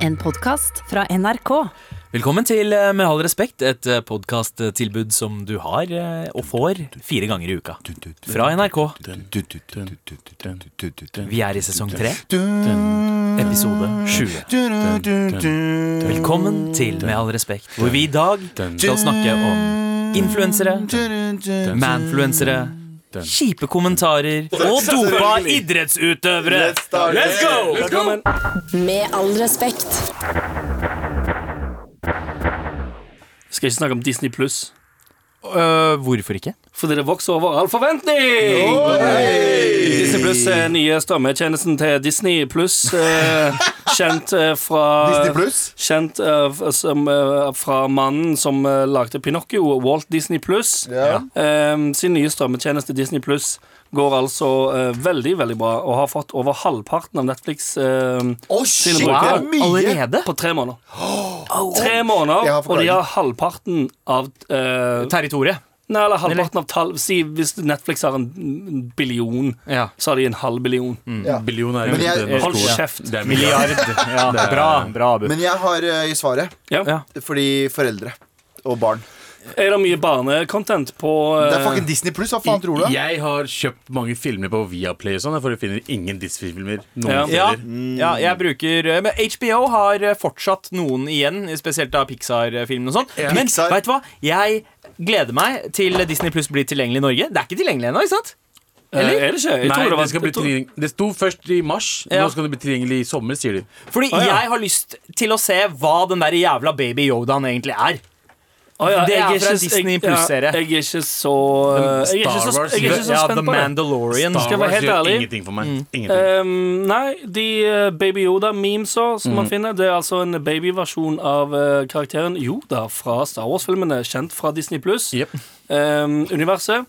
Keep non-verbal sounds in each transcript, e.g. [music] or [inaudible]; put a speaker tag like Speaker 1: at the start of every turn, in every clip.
Speaker 1: En podkast fra NRK.
Speaker 2: Velkommen til eh, Med all respekt, et podkasttilbud som du har eh, og får fire ganger i uka. Fra NRK. Vi er i sesong tre, episode 20. Velkommen til Med all respekt, hvor vi i dag skal snakke om influensere, manfluensere, kjipe kommentarer og dopa idrettsutøvere. Let's go!
Speaker 3: Med all respekt.
Speaker 4: Skal ikke snakke om Disney Pluss.
Speaker 2: Øh, hvorfor ikke?
Speaker 4: Fordi det vokser over all forventning! Disney Pluss er nye strømmetjenesten til Disney Pluss. Uh, kjent uh, fra
Speaker 5: Disney Pluss?
Speaker 4: Kjent eh, som, eh, fra mannen som eh, lagde Pinocchio, Walt Disney Pluss.
Speaker 5: Ja.
Speaker 4: Eh, sin nye strømmetjeneste Disney Pluss går altså uh, veldig, veldig bra, og har fått over halvparten av Netflix uh,
Speaker 5: oh,
Speaker 4: sine
Speaker 5: shit, det er
Speaker 4: brukere
Speaker 5: mye!
Speaker 2: Allerede?
Speaker 4: på tre måneder. Tre måneder, og de har halvparten av uh,
Speaker 2: Territoriet.
Speaker 4: Nei, eller halvparten av tall Si hvis Netflix har en billion,
Speaker 2: Ja.
Speaker 4: så har de en halv billion.
Speaker 5: Ja.
Speaker 6: Billion er
Speaker 5: Men jeg-
Speaker 6: det,
Speaker 4: Hold kjeft.
Speaker 6: Det er
Speaker 2: Milliard. [laughs] Ja, bra, bra, Abu.
Speaker 5: Men jeg har uh, svaret.
Speaker 4: Ja.
Speaker 2: Ja.
Speaker 5: Fordi foreldre og barn.
Speaker 4: Er det mye barnecontent på
Speaker 5: Det er
Speaker 4: eh,
Speaker 5: fucking Disney Pluss. Hva faen tror du?
Speaker 6: Jeg har kjøpt mange filmer på Viaplay og sånn, for jeg finner ingen Disney-filmer noen
Speaker 4: Ja.
Speaker 2: Ja,
Speaker 6: steder.
Speaker 2: ja, jeg bruker eh, Men HBO har eh, fortsatt noen igjen, spesielt av Pixar-filmene og sånn.
Speaker 6: Ja.
Speaker 2: Men
Speaker 5: Pixar.
Speaker 2: vet du hva? Jeg gleder meg til Disney Pluss blir tilgjengelig i Norge. Det er ikke tilgjengelig ennå, ikke sant?
Speaker 4: eh,
Speaker 2: eller?
Speaker 4: Er det ikke? Jeg
Speaker 6: Nei, det,
Speaker 4: det
Speaker 6: skal bli tilgjengelig. det sto først i mars,
Speaker 2: Ja.
Speaker 6: nå skal det bli tilgjengelig i sommer, sier de.
Speaker 2: Fordi
Speaker 4: ah, ja.
Speaker 2: jeg har lyst til å se hva den der jævla baby Yodaen egentlig er.
Speaker 4: Å, ja,
Speaker 2: Det
Speaker 4: jeg
Speaker 2: er fra
Speaker 4: ikke-
Speaker 2: Disney.
Speaker 4: Ja, jeg er ikke så Jeg er ikke
Speaker 6: Star
Speaker 4: så,
Speaker 6: Wars,
Speaker 4: jeg er ikke så
Speaker 2: ja,
Speaker 4: spent
Speaker 2: The
Speaker 4: på det.
Speaker 2: Mandalorian.
Speaker 6: Star
Speaker 4: Skal jeg være
Speaker 6: Wars
Speaker 4: helt
Speaker 6: gjør
Speaker 4: ærlig?
Speaker 6: ingenting for meg.
Speaker 2: Mm.
Speaker 6: Ingenting.
Speaker 4: Um, nei, de eh, Baby Yoda-memesa som
Speaker 2: Mm.
Speaker 4: man finner, det er altså en babyversjon av eh, karakteren Yoda fra Star Wars-filmene, kjent fra Disney Pluss.
Speaker 6: Jep.
Speaker 4: Um, universet.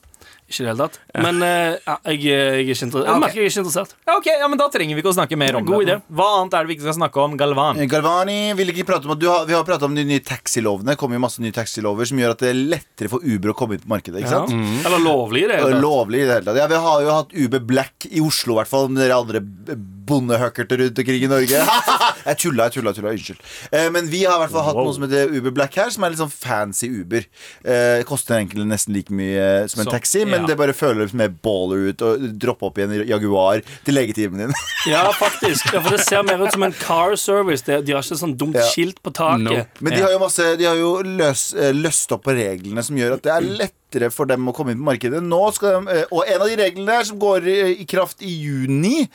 Speaker 4: Ikke i det hele tatt. Men eh, ja, jeg, jeg, er ikke interessert.
Speaker 2: Ja,
Speaker 4: jeg
Speaker 2: ok.
Speaker 4: merker jeg er ikke interessert.
Speaker 2: Ja, ok, ja, men Da trenger vi ikke å snakke mer om
Speaker 4: God
Speaker 2: det.
Speaker 4: idé.
Speaker 2: Hva annet er det vi ikke skal snakke om? Galvan.
Speaker 5: Galvani vil ikke prate om at du har, Vi har pratet om de nye taxilovene. Det kommer jo masse nye taxilover som gjør at det er lettere for Uber å komme inn på markedet. ikke
Speaker 4: Ja.
Speaker 5: sant?
Speaker 4: Eller lovlig, det. Hele tatt.
Speaker 5: Lovlig i det hele tatt. Ja, vi har jo hatt Uber Black i Oslo, i hvert fall. Dere andre b- bondehøkkerter rundt omkring i Norge. [laughs] jeg tulla, jeg tulla, tulla. Unnskyld. Eh, men vi har i hvert fall hatt noe som heter Uber Black her, som er litt sånn fancy Uber. Eh, koster egentlig nesten like mye som en
Speaker 2: Så,
Speaker 5: taxi, men
Speaker 2: ja.
Speaker 5: det bare føles mer baller ut å droppe opp i en Jaguar til legetimen din. [laughs]
Speaker 4: Ja, faktisk. Ja, for det ser mer ut som en car service. De har ikke sånn dumt
Speaker 5: Ja.
Speaker 4: skilt på taket.
Speaker 6: Nope.
Speaker 5: Men de har jo masse De har jo løs, eh, løst opp på reglene som gjør at det er lettere for dem å komme inn på markedet. Nå skal de, eh, og en av de reglene der som går i, kraft i juni,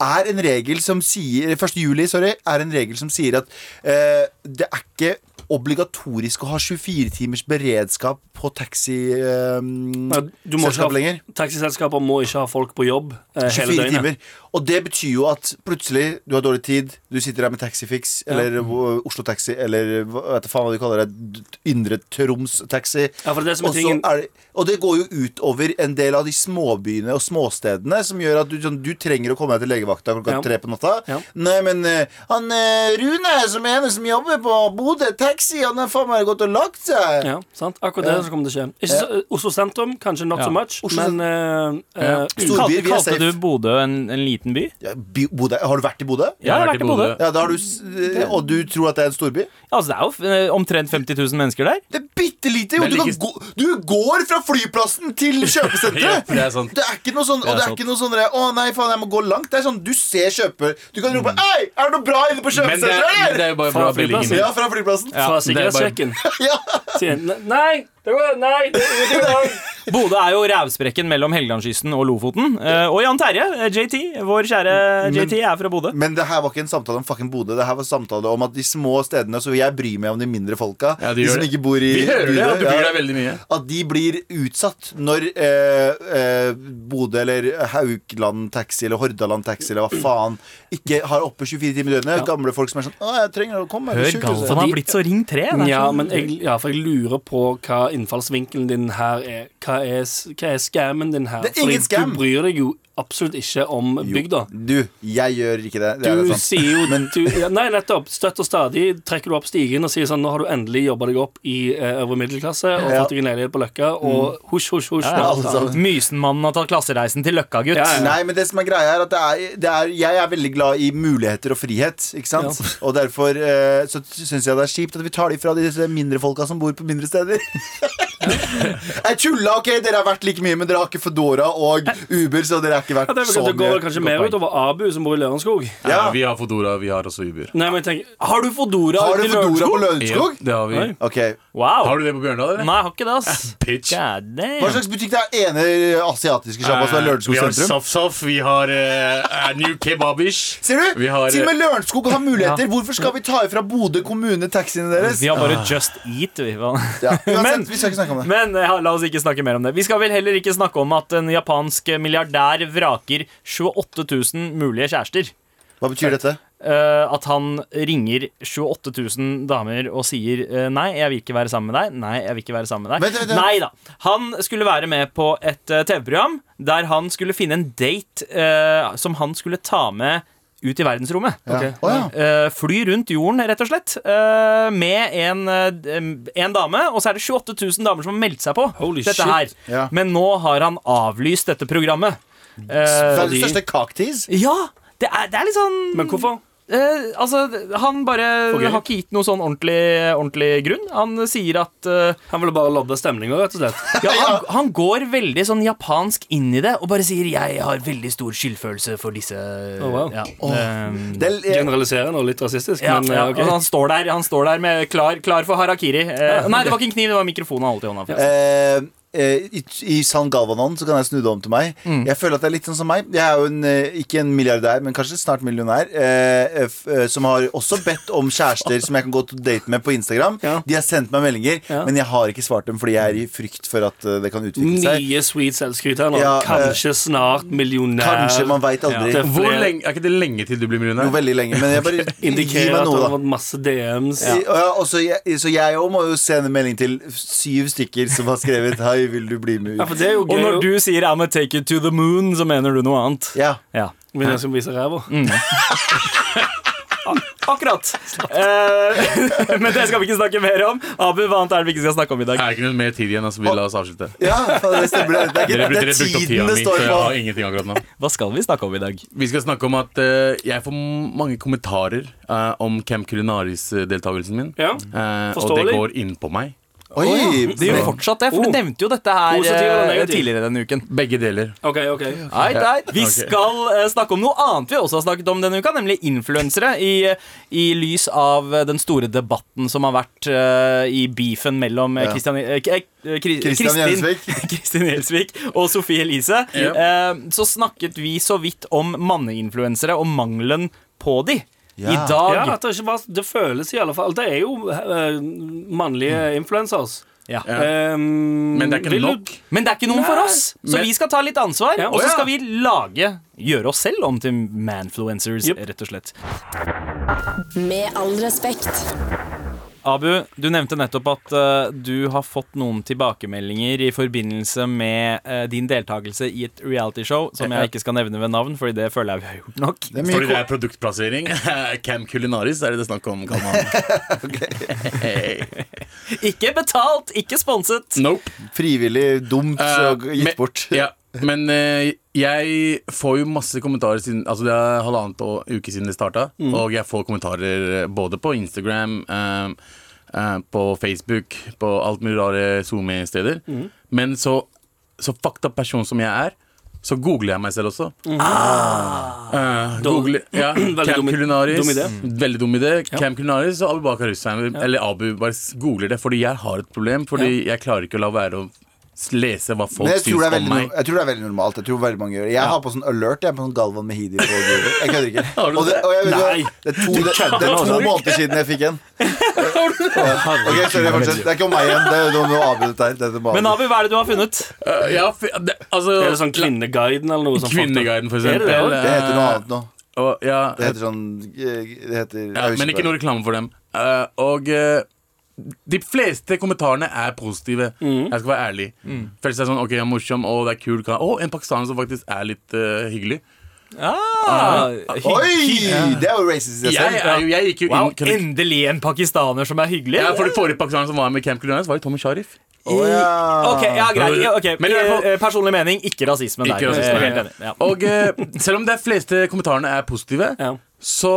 Speaker 5: er en regel som sier 1. juli, sorry, er en regel som sier at eh, det er ikke obligatorisk å ha 24 timers beredskap på taxiselskap eh,
Speaker 4: ha-
Speaker 5: lenger.
Speaker 4: Taxiselskaper må ikke ha folk på jobb eh, hele døgnet.
Speaker 5: timer. Og det betyr jo at plutselig du har dårlig tid, du sitter der med Taxifix eller ja. Oslo Taxi eller hva vet du faen hva de kaller det, Indre Troms Taxi.
Speaker 4: Ja, det det som
Speaker 5: og, det, går jo utover en del av de småbyene og småstedene som gjør at du, sånn, du trenger å komme deg til legevakta klokka
Speaker 4: Ja.
Speaker 5: tre på natta. Nei, men eh, han eh, Rune, som er en som jobber på Bodø Taxi, han har faen meg gått og lagt seg.
Speaker 4: Ja, sant? Akkurat det
Speaker 5: Ja.
Speaker 4: som kommer til å skje. Ikke så, eh, Oslo sentrum, kanskje not
Speaker 2: Ja.
Speaker 4: so much,
Speaker 5: Oslo
Speaker 4: men uh, eh,
Speaker 5: Storby,
Speaker 2: Kalte,
Speaker 5: vi er
Speaker 2: kalte
Speaker 5: safe.
Speaker 2: du Bodø en, en liten by?
Speaker 5: Ja, By- Bodø. Har du vært i Bodø?
Speaker 2: Ja, jeg har vært i Bodø.
Speaker 5: Ja, da har du, s- eh, Og du tror at det er en storby?
Speaker 2: Altså, Det er jo eh, omtrent 50 000 mennesker der.
Speaker 5: Det er bitte lite! jo. Du, kan
Speaker 6: like-
Speaker 5: gå, du går fra flyplassen til [laughs] kjøpesenteret!
Speaker 6: Ja, det er sant.
Speaker 5: Det er ikke noe sånn, og det er
Speaker 2: sant.
Speaker 5: ikke noe sånn der, Å nei, faen, jeg må gå langt. Det er sånn, Du ser kjøper Du kan rope Hei, er det noe bra inne på
Speaker 6: Men det, er- men det
Speaker 5: eller?»
Speaker 6: er jo bare
Speaker 4: Fra
Speaker 6: bra
Speaker 4: flyplassen.
Speaker 5: Ja, fra flyplassen.
Speaker 4: Fra
Speaker 6: er bare-
Speaker 5: Ja. [laughs]
Speaker 4: Nei! Det var, nei, det er ingenting. [laughs]
Speaker 2: Bodø er jo rævsprekken mellom Helgelandskysten og Lofoten. Eh, og Jan Terje, eh, JT, vår kjære JT, er fra Bodø.
Speaker 5: Men det her var ikke en samtale om fucking Bodø. Det her var en samtale om at de små stedene Så jeg bryr meg om de mindre folka.
Speaker 6: Ja, de
Speaker 5: de som ikke bor i
Speaker 6: Bodø. det,
Speaker 5: ja. At de blir utsatt når eh, eh, Bodø eller Haukland Taxi eller Hordaland Taxi eller hva faen ikke har oppe 24 timer i døgnet. Gamle folk som er sånn Å, jeg trenger å komme
Speaker 2: Hør. Galvan har blitt så Ring 3. Er
Speaker 4: Ja, men jeg, ja, for jeg lurer på hva innfallsvinkelen din her er. Hva er, hva er scammen din her?
Speaker 5: Det er ingen
Speaker 4: Fordi
Speaker 5: scam.
Speaker 4: Du bryr deg jo absolutt ikke om bygda.
Speaker 5: Du, jeg gjør ikke det. det er
Speaker 4: Du sier jo du, Nei, nettopp. Støtt og stadig trekker du opp stigen og sier sånn Nå har du endelig jobba deg opp i eh, øvre middelklasse og
Speaker 5: Ja.
Speaker 4: fått deg en leilighet på Løkka, og husj, husj, husj.
Speaker 5: Ja, alle.
Speaker 2: Mysenmannen har tatt klassereisen til Løkka, gutt.
Speaker 4: Ja, ja.
Speaker 5: Nei, men det som er greia er at det er, det er, jeg er veldig glad i muligheter og frihet. Ikke sant? Og derfor eh, så syns jeg det er kjipt at vi tar det fra disse mindre folka som bor på mindre steder. [laughs] jeg tulla, ok, dere har vært like mye, men dere har ikke Fodora og Uber, så dere har ikke vært
Speaker 4: ja,
Speaker 5: så mye.
Speaker 4: det går kanskje mer utover Abu, som bor i Lørenskog.
Speaker 6: Ja.
Speaker 5: Ja.
Speaker 6: Vi har Fodora, vi har også Uber.
Speaker 4: Nei, men tenk,
Speaker 2: Har du Fodora
Speaker 5: Har du Fodora på
Speaker 2: Lørenskog?
Speaker 5: Ja,
Speaker 6: det har vi.
Speaker 5: Okay.
Speaker 2: Wow.
Speaker 6: Har du det på Bjørndal, eller?
Speaker 2: Nei, jeg har ikke det, ass. [laughs]
Speaker 6: Pitch.
Speaker 5: Hva slags butikk det er ene asiatiske sjappa som er Lørenskog sentrum?
Speaker 6: vi har Safsaf, vi har uh, New Kebabish.
Speaker 5: Ser du?
Speaker 6: Vi har,
Speaker 5: Til og med
Speaker 6: eh,
Speaker 5: Lørenskog har muligheter. Hvorfor skal vi ta ifra Bodø kommune taxiene deres?
Speaker 2: Vi har bare Just Eat, vi.
Speaker 5: Ja, [laughs]
Speaker 2: Men-
Speaker 5: uansett, vi skal ikke snakke om.
Speaker 2: Men ja, la oss ikke snakke mer om det. Vi skal vel heller ikke snakke om at en japansk milliardær vraker 28 000 mulige kjærester.
Speaker 5: Hva betyr dette?
Speaker 2: Uh, at han ringer 28 000 damer og sier uh, Nei, jeg vil ikke være sammen med deg. Nei, jeg vil ikke være sammen med deg.
Speaker 5: Vent, vent, vent.
Speaker 2: Nei da. Han skulle være med på et uh, TV-program der han skulle finne en date eh, som han skulle ta med ut i verdensrommet.
Speaker 5: Ja.
Speaker 4: Ok.
Speaker 5: Å, ja.
Speaker 2: Eh, fly rundt jorden, rett og slett, eh, med en, eh, en dame. Og så er det 28 000 damer som har meldt seg på
Speaker 4: Holy
Speaker 2: dette
Speaker 4: shit.
Speaker 2: her.
Speaker 5: Ja.
Speaker 2: Men nå har han avlyst dette programmet. Eh,
Speaker 5: Verdens største cocktease?
Speaker 2: ja, det er, det er litt sånn
Speaker 4: Men hvorfor?
Speaker 2: Eh, altså, han bare har ikke gitt noe sånn ordentlig, ordentlig grunn. Han sier at eh,
Speaker 4: Han ville bare lodde stemninga, rett og slett. [laughs]
Speaker 2: ja, han, han går veldig sånn japansk inn i det og bare sier 'jeg har veldig stor skyldfølelse for disse
Speaker 4: Oh, wow.
Speaker 2: ja, oh.
Speaker 5: Det er,
Speaker 4: Generaliserende og litt rasistisk,
Speaker 2: ja,
Speaker 4: men
Speaker 2: ja,
Speaker 4: okay. ok.
Speaker 2: han står der Han står der med klar, klar for harakiri. Eh, nei, det var ikke en kniv, det var en mikrofon han holdt i hånda.
Speaker 5: Eh, eh, i, I San Galvanon så kan jeg snu det om til meg.
Speaker 2: Mm.
Speaker 5: Jeg føler at det er litt sånn som meg. Jeg er jo en, eh, ikke en milliardær, men kanskje snart millionær. Eh, f, eh, som har også bedt om kjærester som jeg kan gå til date med på Instagram.
Speaker 4: Ja.
Speaker 5: De har sendt meg meldinger,
Speaker 4: Ja.
Speaker 5: men jeg har ikke svart dem fordi jeg er i frykt for at eh, det kan utvikle seg.
Speaker 4: Mye sweet selvskryt her nå.
Speaker 5: Ja,
Speaker 4: Kanskje snart millionær.
Speaker 5: Kanskje, man veit aldri.
Speaker 4: Ja.
Speaker 6: Hvor lenge, er ikke det lenge til du blir millionær?
Speaker 5: Jo, veldig lenge. Men jeg bare [laughs]
Speaker 4: Indikerer at det har vært masse DMs.
Speaker 5: Og så jeg, så jeg òg må jo sende melding til syv stykker som har skrevet 'Hei, vil du bli med
Speaker 4: Ja, for det er jo
Speaker 2: Og når du sier 'I'm gonna take you to the moon', så mener du noe annet.
Speaker 5: Ja.
Speaker 2: Ja,
Speaker 4: Vil jeg skal vise ræva. [laughs]
Speaker 2: akkurat. Eh, [laughs] men det skal vi ikke snakke mer om. Abu, hva annet er det vi ikke skal snakke om i dag?
Speaker 6: Det er ikke noe mer tid igjen, altså. Vi la oss avslutte.
Speaker 5: ja, det stemmer. Det er, ikke, det
Speaker 6: dere
Speaker 5: er
Speaker 6: brukte opp
Speaker 5: tiden
Speaker 6: tida
Speaker 5: det
Speaker 6: mi,
Speaker 5: står
Speaker 6: så jeg
Speaker 5: på.
Speaker 6: har ingenting akkurat nå.
Speaker 2: Hva skal vi snakke om i dag?
Speaker 6: Vi skal snakke om at uh, jeg får mange kommentarer uh, om Camp Culinaris-deltakelsen min.
Speaker 4: Ja.
Speaker 6: Uh, og det går inn på meg.
Speaker 5: Oi!
Speaker 2: Det gjør fortsatt det, for du
Speaker 4: Oh.
Speaker 2: nevnte jo dette her eh, tidligere denne uken.
Speaker 6: Begge deler.
Speaker 4: OK, OK.
Speaker 2: eit, eit. Vi skal eh, snakke om noe annet vi også har snakket om denne uka, nemlig influensere. I, i lys av den store debatten som har vært eh, i beefen mellom Kristian
Speaker 5: Ja.
Speaker 2: Christian, Kri-
Speaker 5: Christian
Speaker 2: Kristin-
Speaker 5: Gjelsvik. [laughs]
Speaker 2: Kristin Gjelsvik og Sofie Elise.
Speaker 6: Ja.
Speaker 2: eh, så snakket vi så vidt om manneinfluensere og mangelen på de.
Speaker 5: Ja.
Speaker 2: I dag
Speaker 4: Ja, at det ikke bare Det føles i alle fall Det er jo uh, mannlige influencers.
Speaker 2: Ja.
Speaker 4: Um,
Speaker 6: Men det er ikke
Speaker 4: du-
Speaker 6: nok.
Speaker 2: Men det er ikke noen for oss, så
Speaker 6: men-
Speaker 2: vi skal ta litt ansvar.
Speaker 4: Ja.
Speaker 2: Og så skal vi lage gjøre oss selv om til manfluencers,
Speaker 4: Yep.
Speaker 2: rett og slett.
Speaker 3: Med all respekt.
Speaker 2: Abu, du nevnte nettopp at uh, du har fått noen tilbakemeldinger i forbindelse med uh, din deltakelse i et realityshow som jeg ikke skal nevne ved navn, Fordi det føler jeg vi har gjort nok.
Speaker 5: Det er
Speaker 6: Fordi det er produktplassering. [laughs] Camp Culinaris er det det er snakk om. [laughs] [laughs]
Speaker 2: Ikke betalt, ikke sponset.
Speaker 6: Nope.
Speaker 5: frivillig dumt og gitt
Speaker 6: men-
Speaker 5: bort.
Speaker 6: Ja, men eh, jeg får jo masse kommentarer siden Altså det er halvannet uke siden det starta.
Speaker 5: Mm.
Speaker 6: Og jeg får kommentarer både på Instagram, eh, eh, på Facebook, på alt mulig rare SoMe-steder.
Speaker 5: Mm.
Speaker 6: Men så, så fucked up person som jeg er, så googler jeg meg selv også.
Speaker 5: Mm.
Speaker 6: Eh, googler, ja, [clears throat] Camp Culinaris.
Speaker 4: dum idé.
Speaker 6: Veldig dum idé. Camp Culinaris og Abu Bakar Hussein. Eller Abu, bare googler det. Fordi jeg har et problem. Fordi jeg klarer ikke å la være å lese hva folk syns om
Speaker 5: veldig,
Speaker 6: meg.
Speaker 5: no- jeg tror det er veldig normalt. Jeg tror veldig mange gjør det. Jeg har på sånn alert Jeg er på sånn Galvan Mehidi på Jeg kødder ikke. [laughs] Og det, og jeg,
Speaker 4: Nei.
Speaker 5: det, er to, det, det er to måneder siden jeg fikk en. [laughs] Ok, sorry, fortsett. Det er ikke om meg igjen. Det er noe avbrutt der. Er
Speaker 2: Men Abu, hva er det du har funnet?
Speaker 6: Uh, ja, f- det, altså,
Speaker 4: Er det sånn Kvinneguiden eller noe sånt?
Speaker 6: Kvinneguiden, for
Speaker 4: det
Speaker 6: eksempel.
Speaker 4: det
Speaker 5: det heter noe annet nå.
Speaker 6: Og, ja,
Speaker 5: Det heter sånn eh, Det heter
Speaker 6: ja, men ikke noe reklame for dem. Uh, og uh, De fleste kommentarene er positive. Jeg skal være ærlig. Først er seg sånn OK, jeg er morsom, å, det er kul. Å, Å, en pakistaner som faktisk er litt uh, hyggelig.
Speaker 2: Ah,
Speaker 5: Oi! Det er jo racist i seg selv.
Speaker 6: jeg gikk jo
Speaker 2: Wow,
Speaker 6: inn
Speaker 2: endelig en pakistaner som er hyggelig.
Speaker 6: ja, For de forrige pakistanerne som var med i Camp Culinaris, var jo Tommy Sharif.
Speaker 5: Oh, ja.
Speaker 2: Ok, ja, greit. Ja, ok.
Speaker 6: Men fall-
Speaker 2: Eh, Personlig mening, ikke rasisme.
Speaker 6: Ikke rasisme,
Speaker 2: Eh. Helt enig. Ja.
Speaker 6: Og uh, selv om de fleste kommentarene er positive,
Speaker 4: Ja.
Speaker 6: så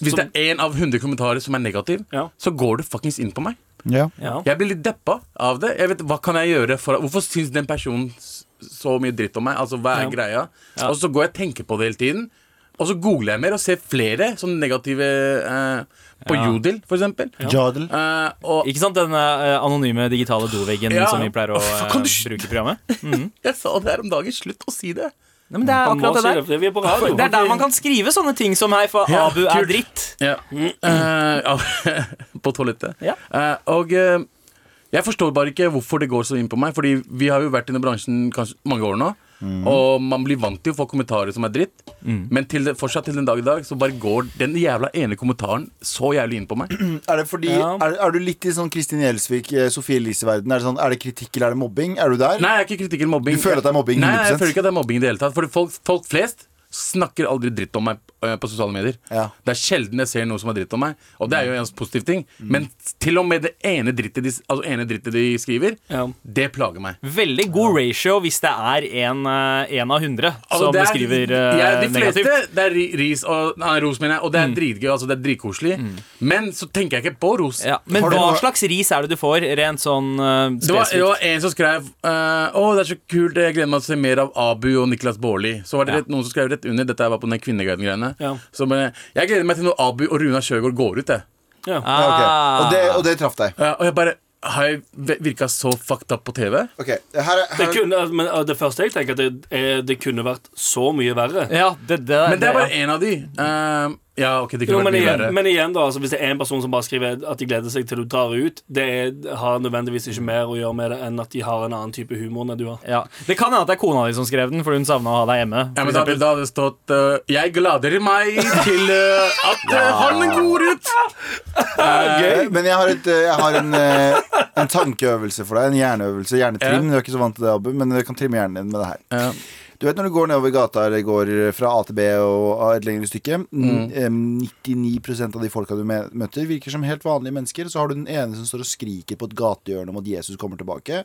Speaker 6: hvis det er én av 100 kommentarer som er negativ,
Speaker 4: Ja.
Speaker 6: så går det fuckings inn på meg.
Speaker 5: Ja.
Speaker 4: Ja.
Speaker 6: Jeg blir litt deppa av det. Jeg vet, Hva kan jeg gjøre for Hvorfor syns den personen s- så mye dritt om meg? Altså, Hva er
Speaker 4: Ja.
Speaker 6: greia? Og så går jeg og tenker på det hele tiden. Og så googler jeg mer og ser flere sånne negative eh, På
Speaker 2: Ja.
Speaker 6: Jodel, for eksempel.
Speaker 5: Jodel.
Speaker 6: Eh, og
Speaker 2: Ikke sant, den eh, anonyme digitale doveggen
Speaker 6: Ja.
Speaker 2: som vi pleier å eh,
Speaker 6: Kan du sl-
Speaker 2: bruke i programmet? [laughs]
Speaker 6: jeg sa det her om dagen. Slutt å si det.
Speaker 2: Nei, men det er akkurat det der.
Speaker 4: Det, vi er på radio.
Speaker 2: Det er der man kan skrive sånne ting som hei, for
Speaker 6: Ja,
Speaker 2: Abu er dritt.
Speaker 6: Ja. Uh, [laughs] på toalettet.
Speaker 2: Ja.
Speaker 6: Uh, og uh, jeg forstår bare ikke hvorfor det går så inn på meg. Fordi vi har jo vært i denne bransjen kanskje mange år nå. Og man blir vant til å få kommentarer som er dritt. Men til det, fortsatt til den dag i dag så bare går den jævla ene kommentaren så jævlig inn på meg. [clears throat]
Speaker 5: Er det fordi
Speaker 2: Ja.
Speaker 5: er, er du litt i sånn Kristin Gjelsvik, eh, Sofie Elise-verden? Er, det sånn, er det kritikk eller er det mobbing? Er du der?
Speaker 6: Nei, jeg er ikke kritikk eller mobbing.
Speaker 5: Du føler at det er mobbing,
Speaker 6: Nei, nei, jeg føler ikke at det er mobbing i det hele tatt. For folk, folk flest snakker aldri dritt om meg på sosiale medier.
Speaker 5: Ja.
Speaker 6: Det er sjelden jeg ser noe som er dritt om meg, og det er jo en positiv ting. Men til og med det ene drittet de, altså ene drittet de skriver,
Speaker 4: Ja.
Speaker 6: det plager meg.
Speaker 2: Veldig god ratio hvis det er en, eh, en av hundre
Speaker 6: Altså,
Speaker 2: som
Speaker 6: er-
Speaker 2: skriver eh,
Speaker 6: ja, De fleste
Speaker 2: negativt.
Speaker 6: det er ris og, nei, ros, mener jeg, og det er dritgøy. Altså, det er dritkoselig. Men så tenker jeg ikke på ros.
Speaker 2: Ja, men hva
Speaker 5: noe-
Speaker 2: slags ris er det du får, rent sånn uh,
Speaker 6: Det var, det var en som skrev eh, Å, det er så kult, jeg gleder meg til å se mer av Abu og Niklas Baarli. Så var det
Speaker 2: Ja.
Speaker 6: rett, noen som skrev rett under. Dette var på den Kvinneguiden-greiene.
Speaker 4: Ja.
Speaker 6: Så men, Jeg gleder meg til når Abu og Runa Sjøgaard går ut. Jeg.
Speaker 4: Ja.
Speaker 5: Ah. ok.
Speaker 2: Ah.
Speaker 5: og, det, og det traff deg?
Speaker 6: Ja, og jeg bare Har jeg virka så fucked up på TV?
Speaker 5: Ok, her, er-
Speaker 4: Det, kunne, men uh, det første jeg tenker, at det, er, det kunne vært så mye verre.
Speaker 2: Ja, det, det,
Speaker 6: Men det er bare
Speaker 2: ja.
Speaker 6: én av de. Eh, ja, ok, det
Speaker 4: Jo,
Speaker 6: kunne
Speaker 4: men,
Speaker 6: vært mye
Speaker 4: igjen,
Speaker 6: verre.
Speaker 4: men igjen, da, altså, hvis det er en person som bare skriver at de gleder seg til du drar ut, det er, har nødvendigvis ikke mer å gjøre med det enn at de har en annen type humor enn du har.
Speaker 2: Ja. Det kan hende at det er kona di som skrev den, for hun savna å ha deg hjemme.
Speaker 6: Ja, men da,
Speaker 2: eksempel.
Speaker 6: da hadde det stått uh, Jeg gleder meg til uh, at ja. han går ut!
Speaker 5: Eh, Men jeg har, et, eh, jeg har en, eh, en tankeøvelse for deg. En hjerneøvelse. Hjernetrim. Du er ikke så vant til det, Abu, men du kan trimme hjernen din med det her.
Speaker 6: Ja.
Speaker 5: Du vet når du går nedover gata eller går fra A til B og et lengre stykke mm. eh, 99% av de folka du møter, virker som helt vanlige mennesker. Så har du den ene som står og skriker på et gatehjørne om at Jesus kommer tilbake.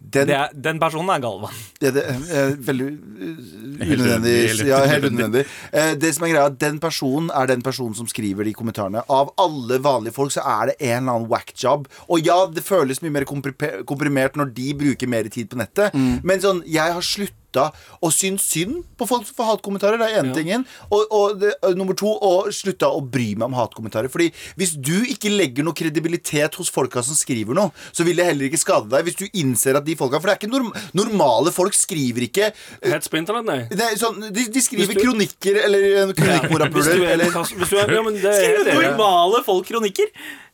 Speaker 5: Den,
Speaker 2: det er, den personen er Galvan.
Speaker 5: det, det er veldig uh, unødvendig. Ja, helt
Speaker 6: unødvendig.
Speaker 5: Eh, det som er greia, Den personen er den personen som skriver de kommentarene. Av alle vanlige folk så er det en eller annen whack job. Og ja, det føles mye mer komprimert når de bruker mer tid på nettet. Men sånn, jeg har slutta å synes synd på folk som får hatkommentarer. Det er ene tingen. Og, og det, nummer to, å slutta å bry meg om hatkommentarer. Fordi hvis du ikke legger noe kredibilitet hos folka som skriver noe, så vil det heller ikke skade deg. Hvis du innser at de folka For det er ikke norm normale folk skriver ikke
Speaker 4: Hets på internett, nei.
Speaker 5: det er sånn, de, de skriver
Speaker 4: du-
Speaker 5: kronikker eller en
Speaker 4: Hvis du
Speaker 5: kronikkmorapuler.
Speaker 4: er,
Speaker 5: Eller
Speaker 4: hvis du er, ja, men det er
Speaker 2: Skriver normale folk kronikker?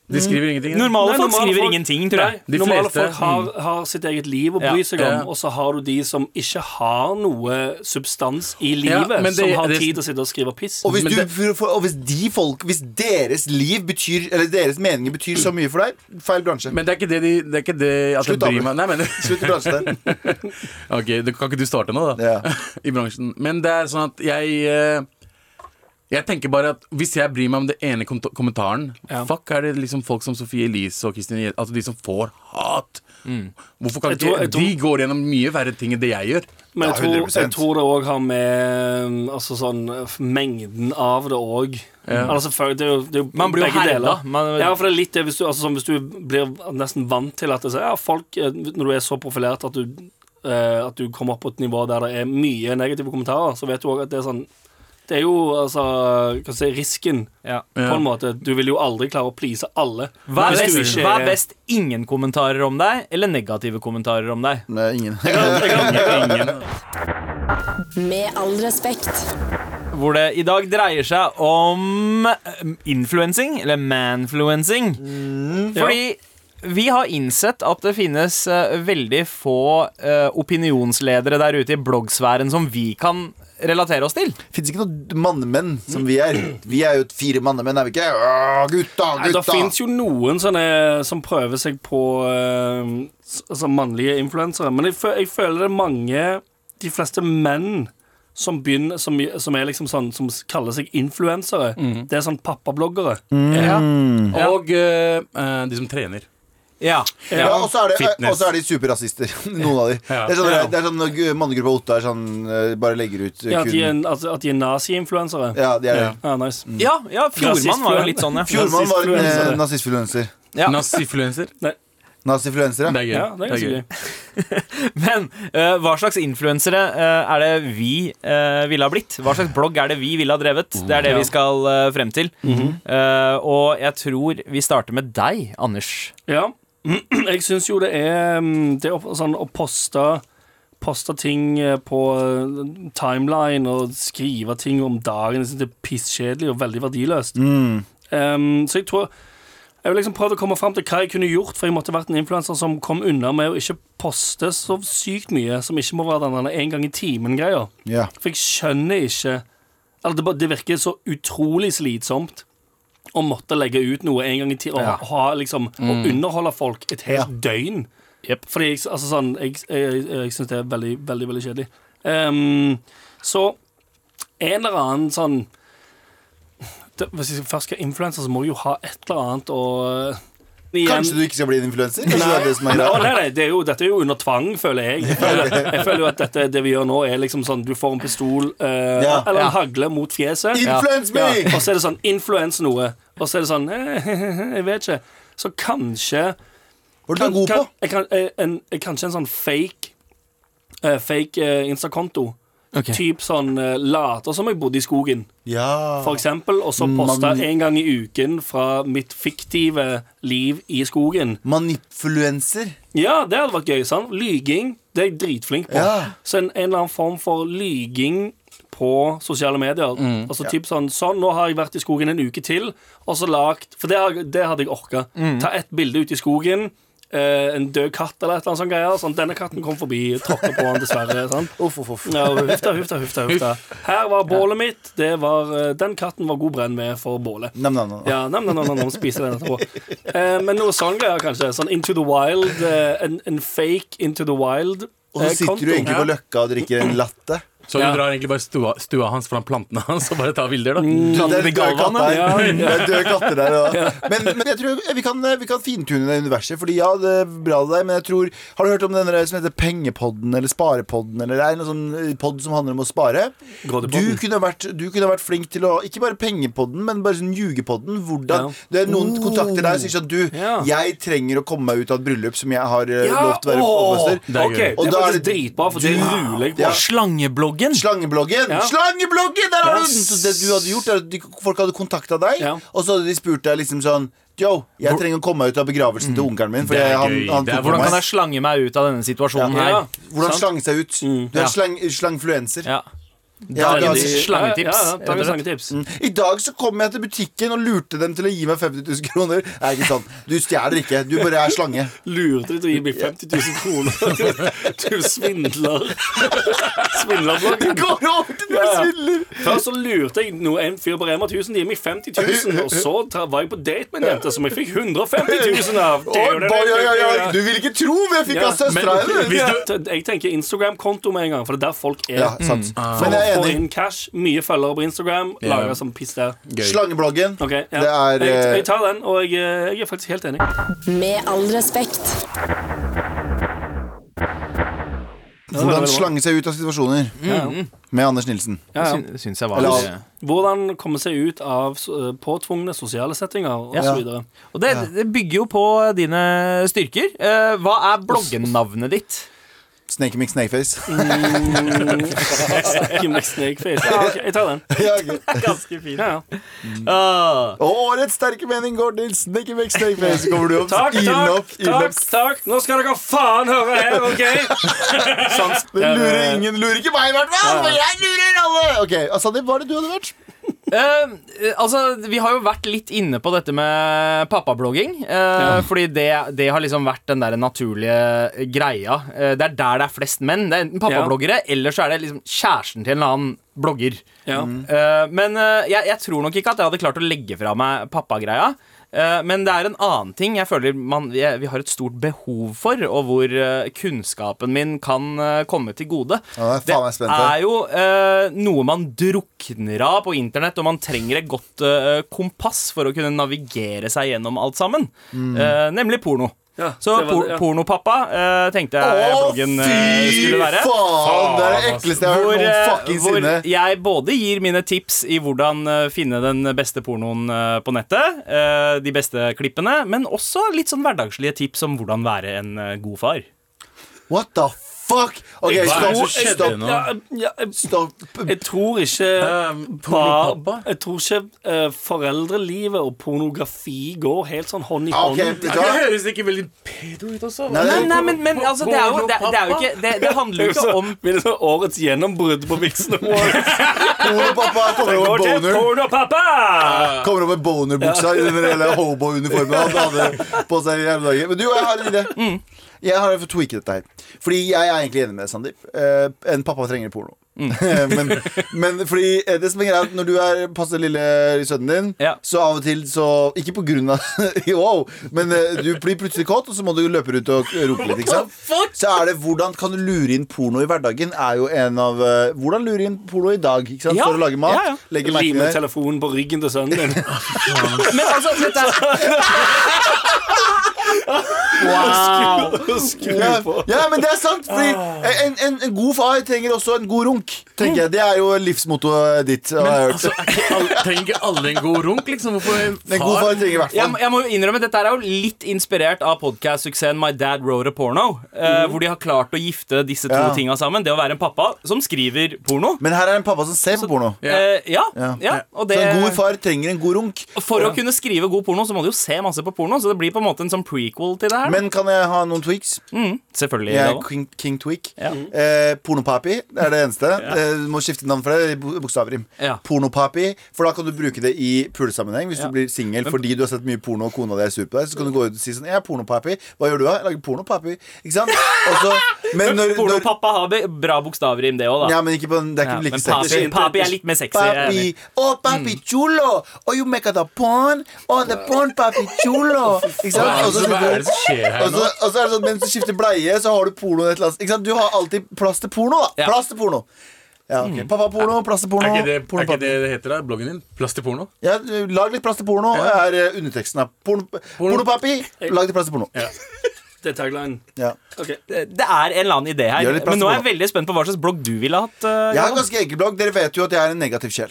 Speaker 6: De skriver ingenting.
Speaker 2: Normale
Speaker 4: Nei,
Speaker 2: folk
Speaker 4: normale
Speaker 2: skriver
Speaker 4: folk-
Speaker 2: ingenting, tror jeg.
Speaker 4: Nei,
Speaker 6: De
Speaker 4: normale
Speaker 6: fleste-
Speaker 4: folk har, har sitt eget liv å bry seg ja,
Speaker 6: Ja.
Speaker 4: og så har du de som ikke har noe substans i livet,
Speaker 6: ja, det-
Speaker 4: som har
Speaker 6: det-
Speaker 4: tid til å sitte og skrive piss.
Speaker 5: og, hvis du,
Speaker 6: det-
Speaker 5: for, og hvis de folk Hvis deres liv betyr Eller deres meninger betyr så mye for deg, feil bransje.
Speaker 6: Men det er ikke det, de, det, er ikke det at
Speaker 5: Slutt,
Speaker 6: bryr meg Nei, men
Speaker 5: Slutt i bransjen der. [laughs]
Speaker 6: Ok, det kan ikke du starte nå, da?
Speaker 5: Ja. [laughs]
Speaker 6: I bransjen. Men det er sånn at jeg eh, Jeg tenker bare at hvis jeg bryr meg om det ene kom kommentaren
Speaker 4: Ja.
Speaker 6: Fuck er det liksom folk som Sofie Elise og Kristin Altså de som får hat. Hvorfor kan
Speaker 4: Jeg tror-
Speaker 6: ikke
Speaker 4: tror-
Speaker 6: De går gjennom mye verre ting enn det jeg gjør.
Speaker 4: Men jeg
Speaker 5: Ja,
Speaker 4: tror, jeg tror det òg har med altså sånn, mengden av det òg
Speaker 6: Ja.
Speaker 4: altså, det er jo, det er jo
Speaker 2: Man blir jo herda.
Speaker 4: deler.
Speaker 2: Man-
Speaker 4: Ja, for det er litt det hvis du, altså, sånn, hvis du blir nesten vant til at det, så, ja, folk, eh, Når du er så profilert at du, eh, at du kommer opp på et nivå der det er mye negative kommentarer, så vet du òg at det er sånn Det er jo altså Hva si risken,
Speaker 2: Ja.
Speaker 4: på en måte. Du vil jo aldri klare å please alle.
Speaker 2: Hva er, best,
Speaker 4: ikke
Speaker 2: hva er best? Ingen kommentarer om deg, eller negative kommentarer om deg?
Speaker 5: Nei, ingen.
Speaker 6: Ingen.
Speaker 3: Med all respekt.
Speaker 2: Hvor det i dag dreier seg om eh, influensing, eller manfluencing. Fordi vi har innsett at det finnes uh, veldig få uh, opinionsledere der ute i bloggsfæren som vi kan relatere oss til.
Speaker 5: Fins ikke noen mannemenn som vi er. Vi er jo fire mannemenn, er vi ikke? Åh, gutta,
Speaker 4: gutta! Det fins jo noen sånne som prøver seg på uh, altså mannlige influensere. Men jeg, jeg føler det er mange, de fleste menn, som, begynner, som, som er liksom sånn Som kaller seg influensere. Det er sånn pappabloggere.
Speaker 2: Ja.
Speaker 6: Og eh, eh, de som trener.
Speaker 2: Ja.
Speaker 5: Ja, og så er, det- og så er de superrasister, [laughs] noen av de.
Speaker 6: Ja.
Speaker 5: Det er sånn,
Speaker 4: Ja.
Speaker 5: det er sånn mannegruppa Otta er sånn eh, bare legger ut eh,
Speaker 4: Ja, at de er, altså, at de er nazi-influensere.
Speaker 5: Ja, de er det.
Speaker 6: Ja.
Speaker 4: Ja, nice.
Speaker 2: ja, ja Fjordmann var jo litt sånn, ja.
Speaker 5: Fjordmann var en eh, nazistfluencer.
Speaker 2: Ja.
Speaker 6: Nazifluencer.
Speaker 5: Nazifluencer,
Speaker 6: Det er gøy.
Speaker 4: Ja, det er
Speaker 6: gøy.
Speaker 4: gøy. [laughs]
Speaker 2: Men uh, hva slags influensere uh, er det vi uh, ville ha blitt? Hva slags blogg er det vi ville ha drevet? Det er det
Speaker 4: Ja.
Speaker 2: vi skal frem til. Eh, og jeg tror vi starter med deg, Anders.
Speaker 4: Ja. [clears throat] Jeg syns jo det er mm, Det å, sånn, å poste Poste ting eh, på eh, timeline og skrive ting om dagen Jeg synes det er pisskjedelig og veldig verdiløst. Um, så jeg tror Jeg vil liksom prøve å komme fram til hva jeg kunne gjort, for jeg måtte vært en influenser som kom unna med å ikke poste så sykt mye, som ikke må være den en gang i timen-greia.
Speaker 5: Yeah.
Speaker 4: For jeg skjønner ikke Eller det, det virker så utrolig slitsomt å måtte legge ut noe en gang i tiden og
Speaker 2: Ja.
Speaker 4: ha, liksom, mm. underholde folk et helt
Speaker 5: Ja.
Speaker 4: døgn.
Speaker 2: Yep.
Speaker 4: Fordi jeg, altså sånn, jeg, jeg, jeg syns det er veldig, veldig veldig kjedelig. Um, så en eller annen sånn det, Hvis jeg først skal influense, så må jeg jo ha et eller annet å igjen-
Speaker 5: Kanskje du ikke skal bli en influenser? Det er det som er
Speaker 4: nei, nei, det er jo, dette er jo under tvang, føler jeg. Jeg føler, jeg føler jo at dette, det vi gjør nå, er liksom sånn Du får en pistol uh,
Speaker 5: Ja.
Speaker 4: eller
Speaker 2: Ja.
Speaker 4: en hagle mot fjeset.
Speaker 5: Influence me!
Speaker 4: Ja, og så er det sånn influens noe. Og så er det sånn [laughs] Jeg vet ikke. Så kanskje
Speaker 5: Hva er du god
Speaker 4: kan,
Speaker 5: på?
Speaker 4: jeg kan, eh, en, Kanskje en sånn fake uh, Fake uh, Insta-konto.
Speaker 2: Ok.
Speaker 4: Typ sånn uh, later som jeg bodde i skogen,
Speaker 5: Ja.
Speaker 4: for eksempel. Og så posta
Speaker 5: Man-
Speaker 4: en gang i uken fra mitt fiktive liv i skogen.
Speaker 5: Manipfluenser.
Speaker 4: Ja, det hadde vært gøy. sant? Lyging, det er jeg dritflink på.
Speaker 5: Ja.
Speaker 4: Så en, en eller annen form for lyging på sosiale medier.
Speaker 5: Mm.
Speaker 4: Altså typ sånn, sånn, Nå har jeg vært i skogen en uke til, og så lagt For det, har- det hadde jeg orka.
Speaker 5: Mm.
Speaker 4: Ta ett bilde ute i skogen. Eh, en død katt eller et eller annet sånt greier. Sånn, denne katten kom forbi, tråkka på han dessverre. [laughs] Sånn.
Speaker 5: Uff, uff, uff.
Speaker 4: Ja, hufta, hufta, hufta, da. Her var bålet mitt. Det var, eh, den katten var god brenn med for bålet.
Speaker 5: Nam, nam, nam.
Speaker 4: Ja, nam, nam, nam, nam, nam, spise den etterpå. Eh, men noe sånn greier, kanskje. Sånn Into the Wild. Eh, en, en fake Into the Wild.
Speaker 5: Og så
Speaker 4: eh,
Speaker 5: sitter du egentlig på Løkka og drikker en latte.
Speaker 6: Så
Speaker 4: Ja.
Speaker 6: du drar egentlig bare stua, stua hans foran plantene hans og bare tar bilder, da?
Speaker 5: Det er døde katter
Speaker 4: Ja,
Speaker 5: katter [laughs] der Ja. men, men jeg tror vi kan, vi kan fintune det universet. Fordi ja, det er bra det der, men jeg tror Har du hørt om den der som heter Pengepodden eller Sparepodden? Eller det er en sånn podd som handler om å spare. Du kunne, vært, du kunne vært flink til å Ikke bare Pengepodden, men bare sånn ljugepodden. Hvordan
Speaker 4: Ja.
Speaker 5: Det er noen kontakter der som sier sånn Du,
Speaker 4: Ja.
Speaker 5: jeg trenger å komme meg ut av et bryllup som jeg har uh,
Speaker 4: Ja,
Speaker 5: lovt å være
Speaker 4: åh!
Speaker 5: oppmester.
Speaker 6: Det er
Speaker 4: Ok,
Speaker 6: gøy.
Speaker 4: det er
Speaker 5: da er
Speaker 4: faktisk
Speaker 5: det-
Speaker 4: dritbra, for det ruler jeg på.
Speaker 5: Ja.
Speaker 2: Slangebloggen.
Speaker 5: Slangebloggen!
Speaker 4: Ja.
Speaker 5: Slangebloggen! Der har du! Så det du hadde gjort, er at folk hadde kontakta deg,
Speaker 4: Ja.
Speaker 5: og så hadde de spurt deg liksom sånn Yo, jeg trenger å komme meg ut av begravelsen til onkelen min.
Speaker 6: Det
Speaker 5: han, han
Speaker 6: Det er
Speaker 2: Hvordan kan jeg slange meg ut av denne situasjonen
Speaker 5: Ja.
Speaker 2: her?
Speaker 5: Hvordan slange seg ut. Du er slang, slangfluenser.
Speaker 2: Ja.
Speaker 5: Ja,
Speaker 2: da,
Speaker 5: det-
Speaker 2: slangetips.
Speaker 4: Ja, ja, slangetips.
Speaker 5: Mm. I dag så kom jeg til butikken og lurte dem til å gi meg 50 000 kroner. Nei, ikke sånn. Du stjeler ikke. Du bare er slange.
Speaker 4: Lurte de til å gi meg 50 000 kroner. [laughs] Du svindler. [laughs] Det
Speaker 5: Går over til det
Speaker 4: ja.
Speaker 5: svindler.
Speaker 4: Først så lurte jeg noe, en fyr på Rema 1000 de gir meg 50 000, og så var jeg på date med en jente som jeg fikk 150 000 av. Det er jo
Speaker 5: Oi,
Speaker 4: det-
Speaker 5: oi, oi, oi. Du vil ikke tro hva jeg fikk
Speaker 4: Ja,
Speaker 5: av søstera hennes!
Speaker 4: Jeg tenker Instagram-konto med en gang, for det er der folk er.
Speaker 5: Ja, sant.
Speaker 4: For
Speaker 5: Enig.
Speaker 4: inn cash, mye følgere på Instagram,
Speaker 6: Yeah.
Speaker 4: lager som piss der.
Speaker 5: Slangebloggen.
Speaker 4: Okay, ja.
Speaker 5: Det er
Speaker 4: jeg,
Speaker 5: eh,
Speaker 4: jeg tar den, og jeg, jeg er faktisk helt enig.
Speaker 3: Med all respekt.
Speaker 5: hvordan slange seg ut av situasjoner
Speaker 4: mm.
Speaker 5: med Anders Nilsen.
Speaker 4: ja, ja.
Speaker 2: Syns jeg var
Speaker 5: Eller-
Speaker 4: Hvordan komme seg ut av uh, påtvungne sosiale settinger osv.
Speaker 2: Ja.
Speaker 4: så.
Speaker 2: Og det, det bygger jo på dine styrker. Eh, hva er bloggenavnet ditt?
Speaker 5: Snake Mick Snakeface.
Speaker 4: Snake Mick [laughs] snakeface. Ja, ok, jeg tar den. [laughs]
Speaker 5: ja, ok.
Speaker 2: Ganske fin.
Speaker 4: Ja, ja.
Speaker 2: Ah.
Speaker 5: Og årets sterke mening går til Snake Mick Snakeface. Kommer du opp,
Speaker 4: Takk, takk, takk, takk. Nå skal dere faen høre her, OK? [laughs] Sans.
Speaker 5: Det lurer ingen, lurer ikke meg i hvert fall! Jeg lurer alle! Ok, Asadi, hva er det du hadde vært?
Speaker 2: Eh, altså, Vi har jo vært litt inne på dette med pappablogging. eh, Fordi det, det har liksom vært den der naturlige greia. Uh, det er der det er flest menn. Det er enten pappabloggere, eller så er det liksom kjæresten til en annen blogger.
Speaker 4: Ja.
Speaker 2: Uh, men jeg, jeg tror nok ikke at jeg hadde klart å legge fra meg pappagreia. Eh, men det er en annen ting jeg føler man, vi, har et stort behov for, og hvor eh, kunnskapen min kan eh, komme til gode.
Speaker 5: Ja, det er på.
Speaker 2: er jo eh, noe man drukner av på internett, og man trenger et godt eh, kompass for å kunne navigere seg gjennom alt sammen. Eh, nemlig porno.
Speaker 4: Ja,
Speaker 2: Så por
Speaker 4: ja.
Speaker 2: pornopappa eh, tenkte jeg
Speaker 5: Å,
Speaker 2: bloggen eh, skulle være.
Speaker 5: faen! Det er det ekleste jeg har
Speaker 2: Hvor,
Speaker 5: hørt
Speaker 2: eh,
Speaker 5: noen fuckings
Speaker 2: hvor
Speaker 5: sinne.
Speaker 2: jeg både gir mine tips i hvordan eh, finne den beste pornoen eh, på nettet, eh, de beste klippene, men også litt sånn hverdagslige tips om hvordan være en eh, god far.
Speaker 5: What the fuck? Ok, stopp.
Speaker 6: skjedde
Speaker 5: stopp,
Speaker 6: nå?
Speaker 4: Ja, ja,
Speaker 5: stopp.
Speaker 4: jeg tror ikke
Speaker 6: Um, pornopappa?
Speaker 4: Jeg tror ikke eh, foreldrelivet og pornografi går helt sånn hånd i hånd.
Speaker 5: Okay,
Speaker 6: det,
Speaker 5: Det
Speaker 6: høres ikke veldig pedo ut også?
Speaker 5: Nei,
Speaker 2: Nei, nei, men, men altså, det er jo, det, det er jo ikke Det, det handler jo ikke [laughs] om
Speaker 4: Blir det sånn årets gjennombrudd på Vixen Awards? [laughs]
Speaker 5: Pornopappa kommer over boner.
Speaker 4: pornopappa!
Speaker 5: Kommer over bonerbuksa i den hele [laughs] hobo-uniformen han hadde på seg i hele dagen. Men du, og jeg har en idé.
Speaker 2: Mm.
Speaker 5: Jeg har tweaket dette her. Fordi jeg er egentlig enig med Sandeep. Eh, en pappa trenger porno.
Speaker 2: Mm. [laughs]
Speaker 5: men, men fordi eh, det som er greit når du er passer lille sønnen din,
Speaker 2: Ja.
Speaker 5: så av og til så Ikke på grunn av [laughs] Wow! Men eh, du blir plutselig kåt, og så må du løpe rundt og rope litt. Ikke sant? Så er det hvordan kan du lure inn porno i hverdagen, er jo en av eh, Hvordan lure inn porno i dag, ikke sant?
Speaker 2: Ja.
Speaker 5: For å lage mat.
Speaker 2: Ja, ja.
Speaker 5: Legge
Speaker 4: telefonen på ryggen til sønnen din. [laughs]
Speaker 2: Men altså, dette Wow.
Speaker 4: Skru
Speaker 5: Ja,
Speaker 4: på.
Speaker 5: ja, men det er sant. Fordi en, en, en god far trenger også en god runk. Tenker jeg Det er jo livsmottoet ditt. har jeg hørt.
Speaker 6: Altså, ikke alle, trenger alle en god runk, liksom? Hvorfor en
Speaker 5: En god far trenger i hvert
Speaker 2: jeg,
Speaker 5: fall
Speaker 2: jeg må jo innrømme Dette er jo litt inspirert av podcast-suksessen My Dad Wrote a Porno. eh, Hvor de har klart å gifte disse to
Speaker 5: Ja.
Speaker 2: tinga sammen. Det å være en pappa som skriver porno.
Speaker 5: Men her er en pappa som ser på porno.
Speaker 6: Ja.
Speaker 2: Eh, ja,
Speaker 5: Ja.
Speaker 2: ja, og det
Speaker 5: Så en god far trenger en god runk.
Speaker 2: For å kunne skrive god porno, så må du jo se masse på porno. Så det blir på en måte en sånn prequel til det her.
Speaker 5: Men kan jeg ha noen tweaks?
Speaker 2: mm, selvfølgelig.
Speaker 5: Jeg er King, King Tweak.
Speaker 2: Ja.
Speaker 5: Eh, Pornopapi det er det eneste. [laughs] Eh, Du må skifte navn for det. Bokstavrim.
Speaker 2: Ja.
Speaker 5: Pornopapi. For da kan du bruke det i pulesammenheng. Hvis
Speaker 2: Ja.
Speaker 5: du blir singel fordi du har sett mye porno og kona di er sur på deg, så kan du gå ut og si sånn Jeg er pornopapi. Hva gjør du da? Jeg lager pornopapi. Ikke sant? [laughs] Også, Men når, når
Speaker 2: Pornopappa har bra bokstavrim, det òg, da.
Speaker 5: Ja, men ikke på den, det er
Speaker 2: Ja,
Speaker 5: ikke like sexy.
Speaker 2: papi, papi er litt mer sexy.
Speaker 5: Papi, oh papi chulo Oh you make the porn Oh the porn papi chulo [laughs] Ikke sant?
Speaker 6: Hva
Speaker 5: Og så
Speaker 6: hva er det som skjer her
Speaker 5: og så,
Speaker 6: nå?
Speaker 5: og så er det sånn, mens du skifter bleie Så har du porno et eller annet Ikke sant? Du har alltid plass til porno da
Speaker 2: Ja.
Speaker 5: Plass til porno ja, okay. Pappa porno, plass til porno
Speaker 6: Er ikke, det, er ikke det det heter da? Bloggen din? Plass til porno?
Speaker 5: ja, Lag litt plass til porno Er eh, underteksten her porno, porno papi Lag litt plass til porno
Speaker 6: Ja. [laughs]
Speaker 4: Det er tagline.
Speaker 5: ja.
Speaker 4: Okay.
Speaker 2: Det det er en eller annen idé her. Men nå er jeg veldig spent på hva slags blogg du ville hatt. Uh,
Speaker 5: Jeg har en ganske enkel blogg Dere vet jo at jeg er en negativ sjel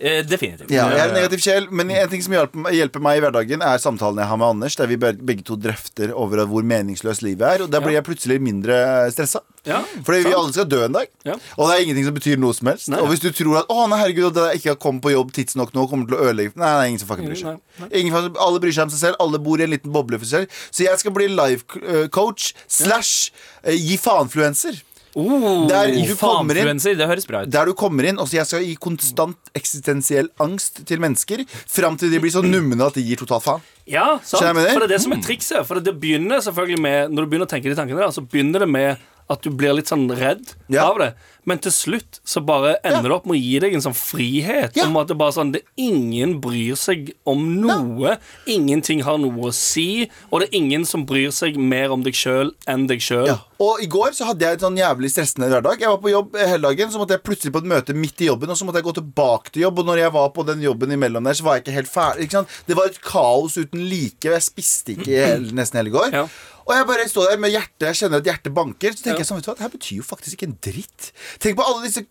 Speaker 2: definitivt.
Speaker 5: Ja, jeg er en negativ sjel, men en ting som hjelper, hjelper meg i hverdagen, er samtalen jeg har med Anders, der vi begge to drøfter over hvor meningsløst livet er. Og da blir jeg plutselig mindre stressa.
Speaker 4: Ja,
Speaker 5: Fordi vi alle skal dø en dag.
Speaker 4: Ja.
Speaker 5: Og det er ingenting som betyr noe som helst.
Speaker 4: Nei.
Speaker 5: Og hvis du tror at å, nei, herregud, at jeg ikke har kommet på jobb tidsnok nå, kommer til å ødelegge Nei, det er ingen som fucking bryr seg.
Speaker 4: Nei, nei.
Speaker 5: Ingen, alle bryr seg om seg selv. Alle bor i en liten boble for seg selv. Så jeg skal bli life eh, coach slash eh, gi faen-fluenser.
Speaker 4: Oh,
Speaker 5: Der du kommer inn
Speaker 2: det høres bra ut.
Speaker 5: der du kommer inn, og så jeg skal gi konstant eksistensiell angst til mennesker fram til de blir så numne at de gir totalt faen.
Speaker 4: Ja, sant. For det er det som er trikset. For det begynner selvfølgelig med Når du begynner å tenke de tankene der, så begynner det med at du blir litt sånn redd
Speaker 5: Ja.
Speaker 4: av det. Men til slutt så bare ender det opp med å gi deg en sånn frihet. Om at det bare sånn det, Ingen bryr seg om noe. Ingenting har noe å si. Og det er ingen som bryr seg mer om deg sjøl enn deg sjøl.
Speaker 5: Og i går så hadde jeg en sånn jævlig stressende hverdag. Jeg var på jobb eh, hele dagen, så måtte jeg plutselig på et møte midt i jobben, og så måtte jeg gå tilbake til jobb. Og når jeg var på den jobben imellom der, så var jeg ikke helt ferdig. Ikke? Det var et kaos uten like, og jeg spiste ikke hele, nesten hele går.
Speaker 4: Ja.
Speaker 5: Og jeg bare står der med hjertet, jeg kjenner at hjertet banker. Så tenker
Speaker 4: Ja.
Speaker 5: jeg sånn, vet du hva, det her betyr jo faktisk ikke en dritt. Tenk på alle disse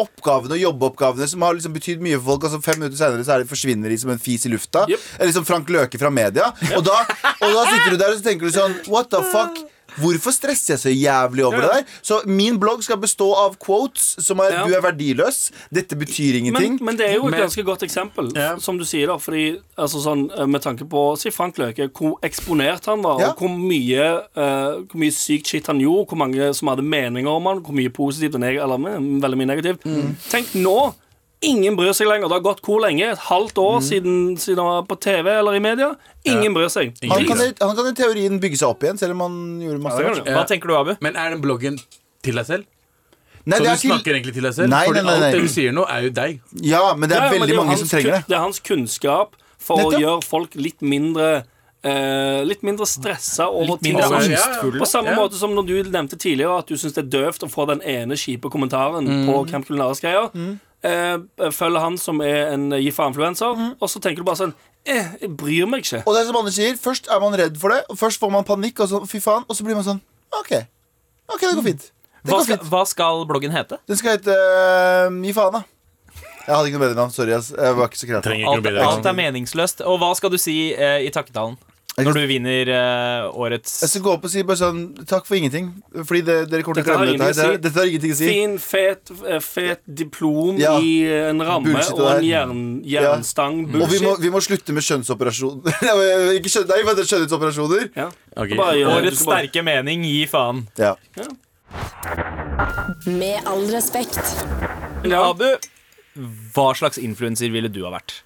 Speaker 5: oppgavene og jobbeoppgavene som har liksom betydd mye for folk, og så fem minutter senere så er de forsvinner de som en fis i lufta.
Speaker 4: Yep.
Speaker 5: Eller som Frank Løke fra media. Og da, og da sitter du der og så tenker du sånn What the fuck? Hvorfor stresser jeg så jævlig over
Speaker 4: Ja.
Speaker 5: det der? Så min blogg skal bestå av quotes som er
Speaker 4: Ja.
Speaker 5: 'du er verdiløs', 'dette betyr ingenting'.
Speaker 4: men det er jo et ganske godt eksempel,
Speaker 6: Ja.
Speaker 4: som du sier. da Fordi altså sånn, eh, Med tanke på si Frank Løke, hvor eksponert han var,
Speaker 5: Ja.
Speaker 4: og hvor mye, uh, hvor mye sykt shit han gjorde, hvor mange som hadde meninger om han, hvor mye positivt og neg eller veldig mye negativt.
Speaker 5: Mm.
Speaker 4: Tenk nå! Ingen bryr seg lenger. Det har gått hvor lenge? Et halvt år
Speaker 5: Mm.
Speaker 4: siden, siden han var på TV eller i media? Ingen bryr seg.
Speaker 5: Han kan, han kan i teorien bygge seg opp igjen, selv om han gjorde masse
Speaker 4: Ja, det.
Speaker 2: Hva tenker du, Abu?
Speaker 6: Men er den bloggen til deg selv?
Speaker 5: Nei,
Speaker 6: Så du
Speaker 5: til-
Speaker 6: snakker egentlig til deg selv?
Speaker 5: Nei,
Speaker 6: Fordi
Speaker 5: nei, nei, nei.
Speaker 6: alt det du sier nå, er jo deg.
Speaker 5: Ja, men det er
Speaker 4: Ja, veldig
Speaker 5: veldig
Speaker 4: er
Speaker 5: mange som trenger det.
Speaker 4: Det er hans kunnskap for å gjøre folk litt mindre eh, Litt mindre stressa over
Speaker 2: Litt mindre
Speaker 4: ting.
Speaker 6: Ja, ja.
Speaker 4: På samme
Speaker 6: Ja.
Speaker 4: måte som når du nevnte tidligere at du syns det er døvt å få den ene kjipe kommentaren på Camp Culinaris-greier. Eh, følger han som er en gifa-influencer, mm. og så tenker du bare sånn eh, Jeg bryr meg ikke.
Speaker 5: Og det er som Anders sier, først er man redd for det, og først får man panikk, og så fy faen, og så blir man sånn OK. Ok, det går fint. Det
Speaker 2: Hva
Speaker 5: går
Speaker 2: skal, hva skal bloggen hete?
Speaker 5: Den skal hete uh, Gi faen, da. Jeg hadde ikke noe bedre navn. Sorry. Jeg var ikke så kreativ.
Speaker 2: Alt, alt er meningsløst. Og hva skal du si uh, i takketalen? Når du vinner eh, årets
Speaker 5: Jeg skal gå opp og si bare sånn takk for ingenting. Fordi det, dere kommer til
Speaker 4: Dette
Speaker 5: å
Speaker 4: har
Speaker 5: glemme dette her.
Speaker 4: ingenting å si.
Speaker 5: Dette, dette har ingenting å si.
Speaker 4: Fin, fet, eh, fet diplom
Speaker 5: Ja.
Speaker 4: i en ramme
Speaker 5: Bullshit
Speaker 4: og en jern, jernstang.
Speaker 5: Og vi
Speaker 4: Bullshit.
Speaker 5: må, vi må slutte med kjønnsoperasjon. [laughs] ikke skjønn, nei, vent, skjønnhetsoperasjoner.
Speaker 4: Ja.
Speaker 6: Ok.
Speaker 4: Bare gjør det.
Speaker 2: Årets
Speaker 4: skal bare-
Speaker 2: sterke mening, gi faen.
Speaker 5: Ja.
Speaker 3: Med all respekt.
Speaker 4: Ja.
Speaker 2: Abu, hva slags influenser ville du ha vært?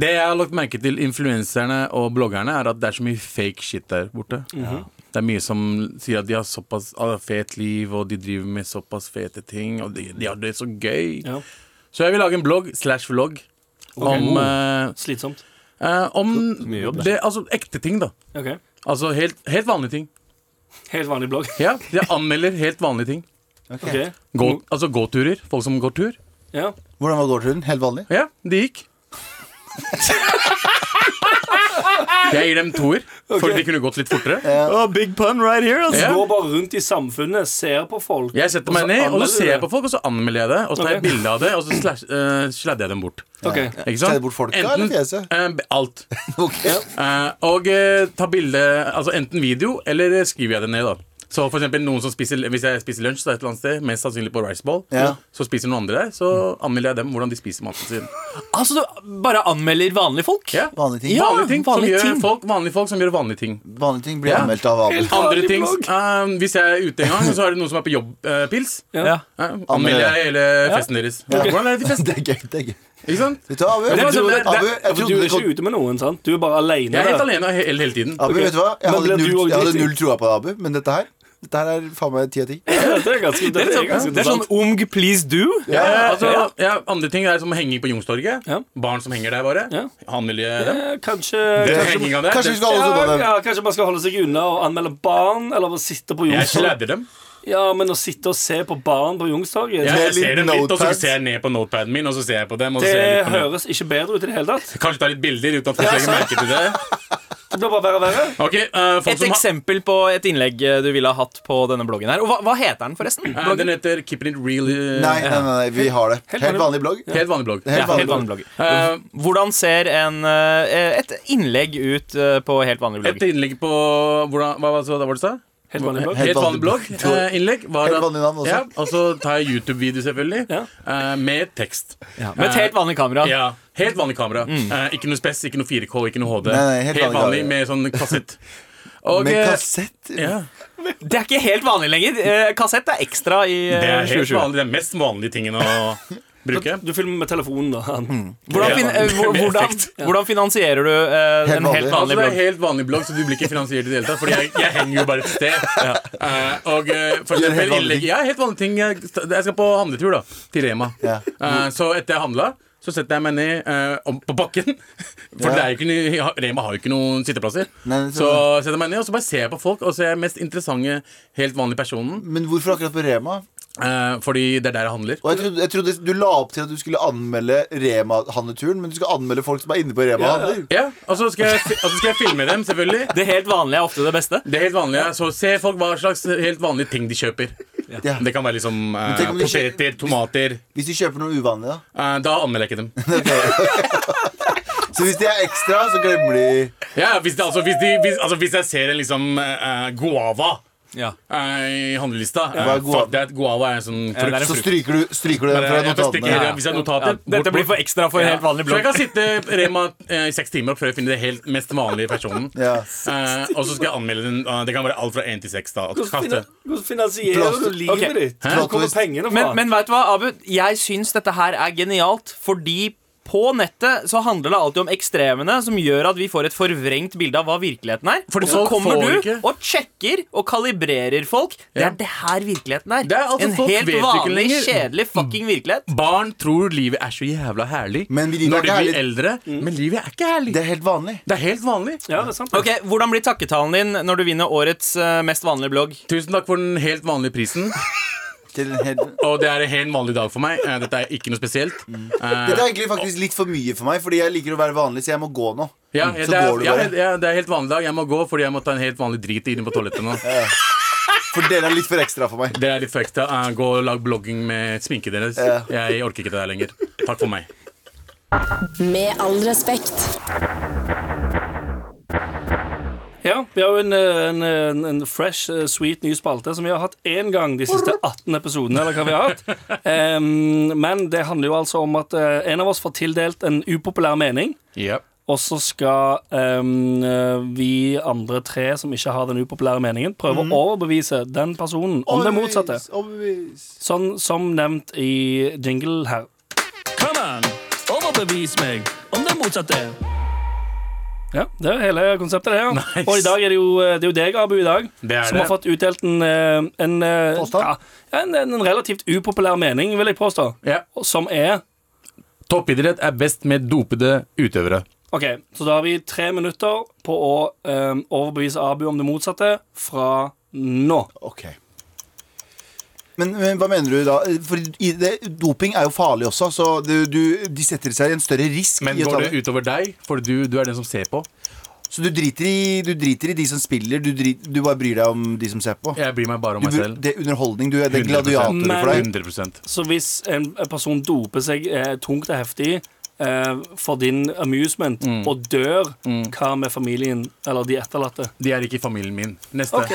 Speaker 6: Det jeg har lagt merke til influenserne og bloggerne, er at det er så mye fake shit der borte. Det er mye som sier at de har såpass ah, fet liv, og de driver med såpass fete ting, og de, de har det så gøy.
Speaker 4: Ja.
Speaker 6: Så jeg vil lage en blogg slash vlogg om, uh,
Speaker 4: Slitsomt.
Speaker 6: Uh, om
Speaker 2: jobb, det.
Speaker 6: det, altså ekte ting, da.
Speaker 4: Okay.
Speaker 6: Altså helt, helt vanlige ting.
Speaker 4: Helt vanlig blogg. [laughs]
Speaker 6: Ja, Jeg anmelder helt vanlige ting.
Speaker 4: Okay.
Speaker 6: Gå, altså gåturer. Folk som går tur.
Speaker 4: Ja.
Speaker 5: Hvordan var gåturen? Helt vanlig?
Speaker 6: Ja, det gikk. [laughs] Jeg gir dem toer, fordi de kunne gått litt fortere.
Speaker 2: Oh, big pun right here, altså.
Speaker 6: Ja.
Speaker 4: Går bare rundt i samfunnet, ser på folk.
Speaker 6: Jeg setter meg ned, og så ser jeg på folk, og så anmelder jeg det. Og så tar jeg bilde av det, og så slash, eh, sladder jeg dem bort.
Speaker 4: Ok.
Speaker 6: Ikke sant?
Speaker 5: Sladder bort folka eller fjeset?
Speaker 6: eh, alt. [laughs]
Speaker 5: Ok.
Speaker 6: Eh, og uh, ta bilde Altså enten video, eller skriver jeg det ned, da. Så for eksempel noen som spiser Hvis jeg spiser lunsj så et eller annet sted, mest sannsynlig på Rice Ball,
Speaker 5: Ja.
Speaker 6: så spiser noen andre der, så anmelder jeg dem hvordan de spiser maten sin.
Speaker 2: Altså, du bare anmelder vanlige folk?
Speaker 6: Ja.
Speaker 5: Vanlige ting.
Speaker 2: Ja,
Speaker 6: vanlige ting,
Speaker 2: vanlige
Speaker 6: som
Speaker 2: ting.
Speaker 6: gjør folk, vanlige folk som gjør vanlige ting.
Speaker 5: Vanlige ting blir
Speaker 6: Ja.
Speaker 5: anmeldt av Abel.
Speaker 6: Andre
Speaker 4: Vanlig
Speaker 6: ting eh, Hvis jeg er ute en gang, så er det noen som er på jobbpils.
Speaker 4: Ja.
Speaker 2: Ja.
Speaker 6: Uh, anmelder jeg hele festen deres.
Speaker 5: Ja.
Speaker 6: Hvordan er det til fest? [laughs]
Speaker 5: Det er gøy. det er gøy
Speaker 6: Ikke sant?
Speaker 5: Vet du hva, Abu?
Speaker 6: det er sånn- det-
Speaker 5: Abu, jeg
Speaker 4: du
Speaker 5: trodde
Speaker 4: er
Speaker 5: det kom
Speaker 4: ikke ute med noen, sant? Du er bare alene
Speaker 6: Jeg er helt alene hele, hele tiden.
Speaker 5: Abu, vet du hva? Jeg
Speaker 4: Men
Speaker 5: hadde
Speaker 4: ble du
Speaker 5: null,
Speaker 4: også
Speaker 5: jeg hadde
Speaker 4: dritings?
Speaker 5: null troa på deg, Abu, men dette her Dette her er faen meg ti av ti. [laughs]
Speaker 4: Det er ganske, det er ganske
Speaker 2: Det er sånn. Ung please do.
Speaker 6: Ja, altså, ja, andre ting er som henging på Youngstorget.
Speaker 4: Ja.
Speaker 6: Barn som henger der bare.
Speaker 4: Ja. Handmiljø. Kanskje
Speaker 6: Det er
Speaker 5: Kanskje,
Speaker 6: det.
Speaker 5: vi skal holde
Speaker 4: ja,
Speaker 5: oss unna dem.
Speaker 4: ja, kanskje man skal holde seg unna og anmelde barn, eller å sitte på Youngstorget. Ja, men å sitte og se på barn på Youngstorget
Speaker 6: Ja, jeg ser dem litt, og så ser jeg ned på notepaden min, og så ser jeg på dem. Og så
Speaker 4: det
Speaker 6: ser jeg litt på
Speaker 4: høres ikke bedre ut i det hele tatt.
Speaker 6: Kanskje ta litt bilder uten at folk legger merke til det. [laughs]
Speaker 4: Det blir bare verre og verre.
Speaker 6: Okay, uh,
Speaker 2: Et eksempel på et innlegg eh, du ville ha hatt på denne bloggen her. Og hva, hva heter den, forresten? Uh,
Speaker 6: Den heter Keeping It Real. Uh,
Speaker 5: Nei, nei, nei, nei, vi har det.
Speaker 4: Helt
Speaker 5: Helt
Speaker 4: vanlig-
Speaker 5: blogg.
Speaker 6: Helt vanlig blogg.
Speaker 5: Helt
Speaker 2: Ja,
Speaker 5: vanlig
Speaker 2: helt vanlig blogg.
Speaker 6: Eh,
Speaker 2: Hvordan ser en, et innlegg ut på helt vanlig
Speaker 6: et innlegg på hvordan, Hva var det hva var det du sa?
Speaker 4: Helt vanlig blogg.
Speaker 6: Helt vanlig blogg. eh, innlegg var
Speaker 5: Helt vanlig navn også.
Speaker 6: Ja, og så tar jeg YouTube-video, selvfølgelig,
Speaker 4: Ja.
Speaker 6: eh, med tekst.
Speaker 2: Med et helt vanlig kamera.
Speaker 6: Ja, Helt vanlig kamera. Eh, ikke noe spess, ikke noe 4K, ikke noe HD.
Speaker 5: Nei, nei, helt
Speaker 6: helt,
Speaker 5: vanlig
Speaker 6: vanlig med sånn kassett. [laughs] Og,
Speaker 5: Med
Speaker 6: eh,
Speaker 5: kassett.
Speaker 6: Ja.
Speaker 2: Det er ikke helt vanlig lenger. Eh, Kassett er ekstra i
Speaker 6: Det
Speaker 2: eh,
Speaker 6: er helt
Speaker 2: 2020.
Speaker 6: vanlig, det er mest vanlige tingen å [laughs] bruke.
Speaker 4: Du filmer med telefonen, da.
Speaker 2: Hvordan, fin, eh, hvordan, [laughs] hvordan finansierer du eh,
Speaker 5: Helt
Speaker 2: en
Speaker 5: vanlig.
Speaker 2: blogg
Speaker 6: Altså,
Speaker 2: vanlig
Speaker 6: det er
Speaker 2: en
Speaker 6: helt vanlig blogg, så du blir ikke finansiert i det hele tatt. Fordi jeg, jeg henger jo bare et sted. [laughs] Eh, og uh, for
Speaker 5: helt
Speaker 6: eksempel innlegg. Ja, helt vanlige ting. Jeg, jeg skal på handletur, da. Til Rema.
Speaker 5: Ja.
Speaker 6: Eh, så etter jeg handla, så setter jeg meg ned uh, om, på bakken. [laughs] For
Speaker 5: Ja.
Speaker 6: det er jo ikke, noe- Rema har jo ikke noen sitteplasser.
Speaker 5: Nei,
Speaker 6: så setter jeg meg ned og så bare ser jeg på folk, og så er jeg mest interessante, helt vanlige personen.
Speaker 5: Men hvorfor akkurat på Rema?
Speaker 6: Eh, fordi det er der jeg handler.
Speaker 5: Og jeg trodde, jeg trodde Du la opp til at du skulle anmelde Rema-handleturen, men du skal anmelde folk som er inne på Rema. og handler.
Speaker 6: Ja, Og så skal, jeg altså skal jeg filme dem, selvfølgelig.
Speaker 2: Det helt vanlige er ofte det beste.
Speaker 6: Det er helt vanlige, Så se folk hva slags helt vanlige ting de kjøper.
Speaker 5: Ja.
Speaker 6: Det kan være liksom eh, poteter, tomater.
Speaker 5: Hvis de kjøper noe uvanlig, da.
Speaker 6: Eh, da anmelder jeg ikke dem. [laughs] [laughs]
Speaker 5: Så hvis de er ekstra, så glemmer de
Speaker 6: Ja, hvis, det, altså, hvis, de, hvis, altså, hvis jeg ser en liksom eh, guava
Speaker 2: Ja.
Speaker 6: eh, i handlelista eh,
Speaker 5: Hva er guava?
Speaker 6: fuck that, Guava er en sånn
Speaker 2: er
Speaker 6: frukt.
Speaker 2: en
Speaker 5: Så stryker du, stryker du den fra notatene.
Speaker 6: ja, Hvis jeg har notater
Speaker 2: Ja,
Speaker 6: bort-
Speaker 2: dette blir for ekstra for en helt vanlig
Speaker 6: Så jeg kan sitte Rema eh, i seks timer før jeg finner det helt mest vanlige personen.
Speaker 5: Ja.
Speaker 6: Eh, og så skal jeg anmelde den. eh, det kan være alt fra én til seks. da og
Speaker 4: Hvordan
Speaker 6: kaste.
Speaker 4: fina- hvordan finansierer du livet
Speaker 2: Ok.
Speaker 4: ditt?
Speaker 5: Hæ?
Speaker 4: Hvor kommer pengene fra?
Speaker 2: Men, men vet du hva, Abu? Jeg syns dette her er genialt fordi på nettet så handler det alltid om ekstremene som gjør at vi får et forvrengt bilde av hva virkeligheten er. Og så kommer du
Speaker 6: ikke-
Speaker 2: og sjekker og kalibrerer folk. Det
Speaker 6: Ja.
Speaker 2: er det her virkeligheten er.
Speaker 6: Er altså
Speaker 2: en helt vanlig, kjedelig fucking virkelighet.
Speaker 6: Barn tror livet er så jævla herlig
Speaker 5: Men
Speaker 6: når de blir
Speaker 5: herlig.
Speaker 6: eldre. Men livet er ikke herlig.
Speaker 5: Det er helt vanlig.
Speaker 6: Det er helt vanlig.
Speaker 4: Ja, det er sant.
Speaker 2: Ok, Hvordan blir takketalen din når du vinner årets eh, mest vanlige blogg?
Speaker 6: Tusen takk for den helt vanlige prisen. [laughs]
Speaker 5: Til en helt... [laughs]
Speaker 6: Og det er en helt vanlig dag for meg. Eh, Dette er ikke noe spesielt. Mm.
Speaker 5: Dette er egentlig faktisk litt for mye for meg, fordi jeg liker å være vanlig, så jeg må gå nå.
Speaker 6: ja,
Speaker 5: Så
Speaker 6: det er,
Speaker 5: går du
Speaker 6: ja, ja, det er helt vanlig dag. Jeg må gå fordi jeg må ta en helt vanlig drit inne på toalettet nå. [laughs]
Speaker 5: For dere er litt for ekstra for meg.
Speaker 6: Det er litt for ekstra. uh, Gå og lag blogging med sminke deres.
Speaker 5: Ja.
Speaker 6: Jeg orker ikke det der lenger. Takk for meg.
Speaker 3: Med all respekt.
Speaker 4: Ja, vi har jo en, eh, en, en, en fresh, eh, sweet ny spalte som vi har hatt én gang de siste 18 episodene. Eller hva vi har hatt [laughs] Um, Men det handler jo altså om at eh, en av oss får tildelt en upopulær mening.
Speaker 6: Yep.
Speaker 4: Og så skal eh, vi andre tre som ikke har den upopulære meningen, prøve å overbevise den personen om det motsatte.
Speaker 5: Overbevis.
Speaker 4: Sånn som nevnt i jingle her. Come on, overbevis meg om det motsatte. Ja, det er hele konseptet, det. ja
Speaker 6: Nice.
Speaker 4: Og i dag er det jo, det er jo deg, Abu, i dag
Speaker 6: Det er
Speaker 4: som
Speaker 6: det.
Speaker 4: har fått utdelt en, eh, en, eh, Ja, en, en relativt upopulær mening, vil jeg påstå.
Speaker 6: Ja.
Speaker 4: Som er
Speaker 6: Toppidrett er best med dopede utøvere.
Speaker 4: OK, så da har vi tre minutter på å um, overbevise Abu om det motsatte fra nå.
Speaker 5: Ok. Men, men hva mener du da? For i det, doping er jo farlig også, så du, du, de setter seg i en større risk.
Speaker 6: Men går det utover deg? For du, du er den som ser på.
Speaker 5: Så du driter, i, du driter i de som spiller, du, driter, du bare bryr deg om de som ser på?
Speaker 6: Jeg bryr meg bare om
Speaker 5: Du,
Speaker 6: meg selv.
Speaker 5: det er underholdning. Du er, det
Speaker 6: 100%.
Speaker 5: gladiatorer for deg.
Speaker 6: 100%.
Speaker 4: Så hvis en en person doper seg eh, tungt og heftig eh, for din amusement
Speaker 6: Mm.
Speaker 4: og dør, hva med familien eller de etterlatte?
Speaker 6: De er ikke i familien min. Neste.
Speaker 4: Ok.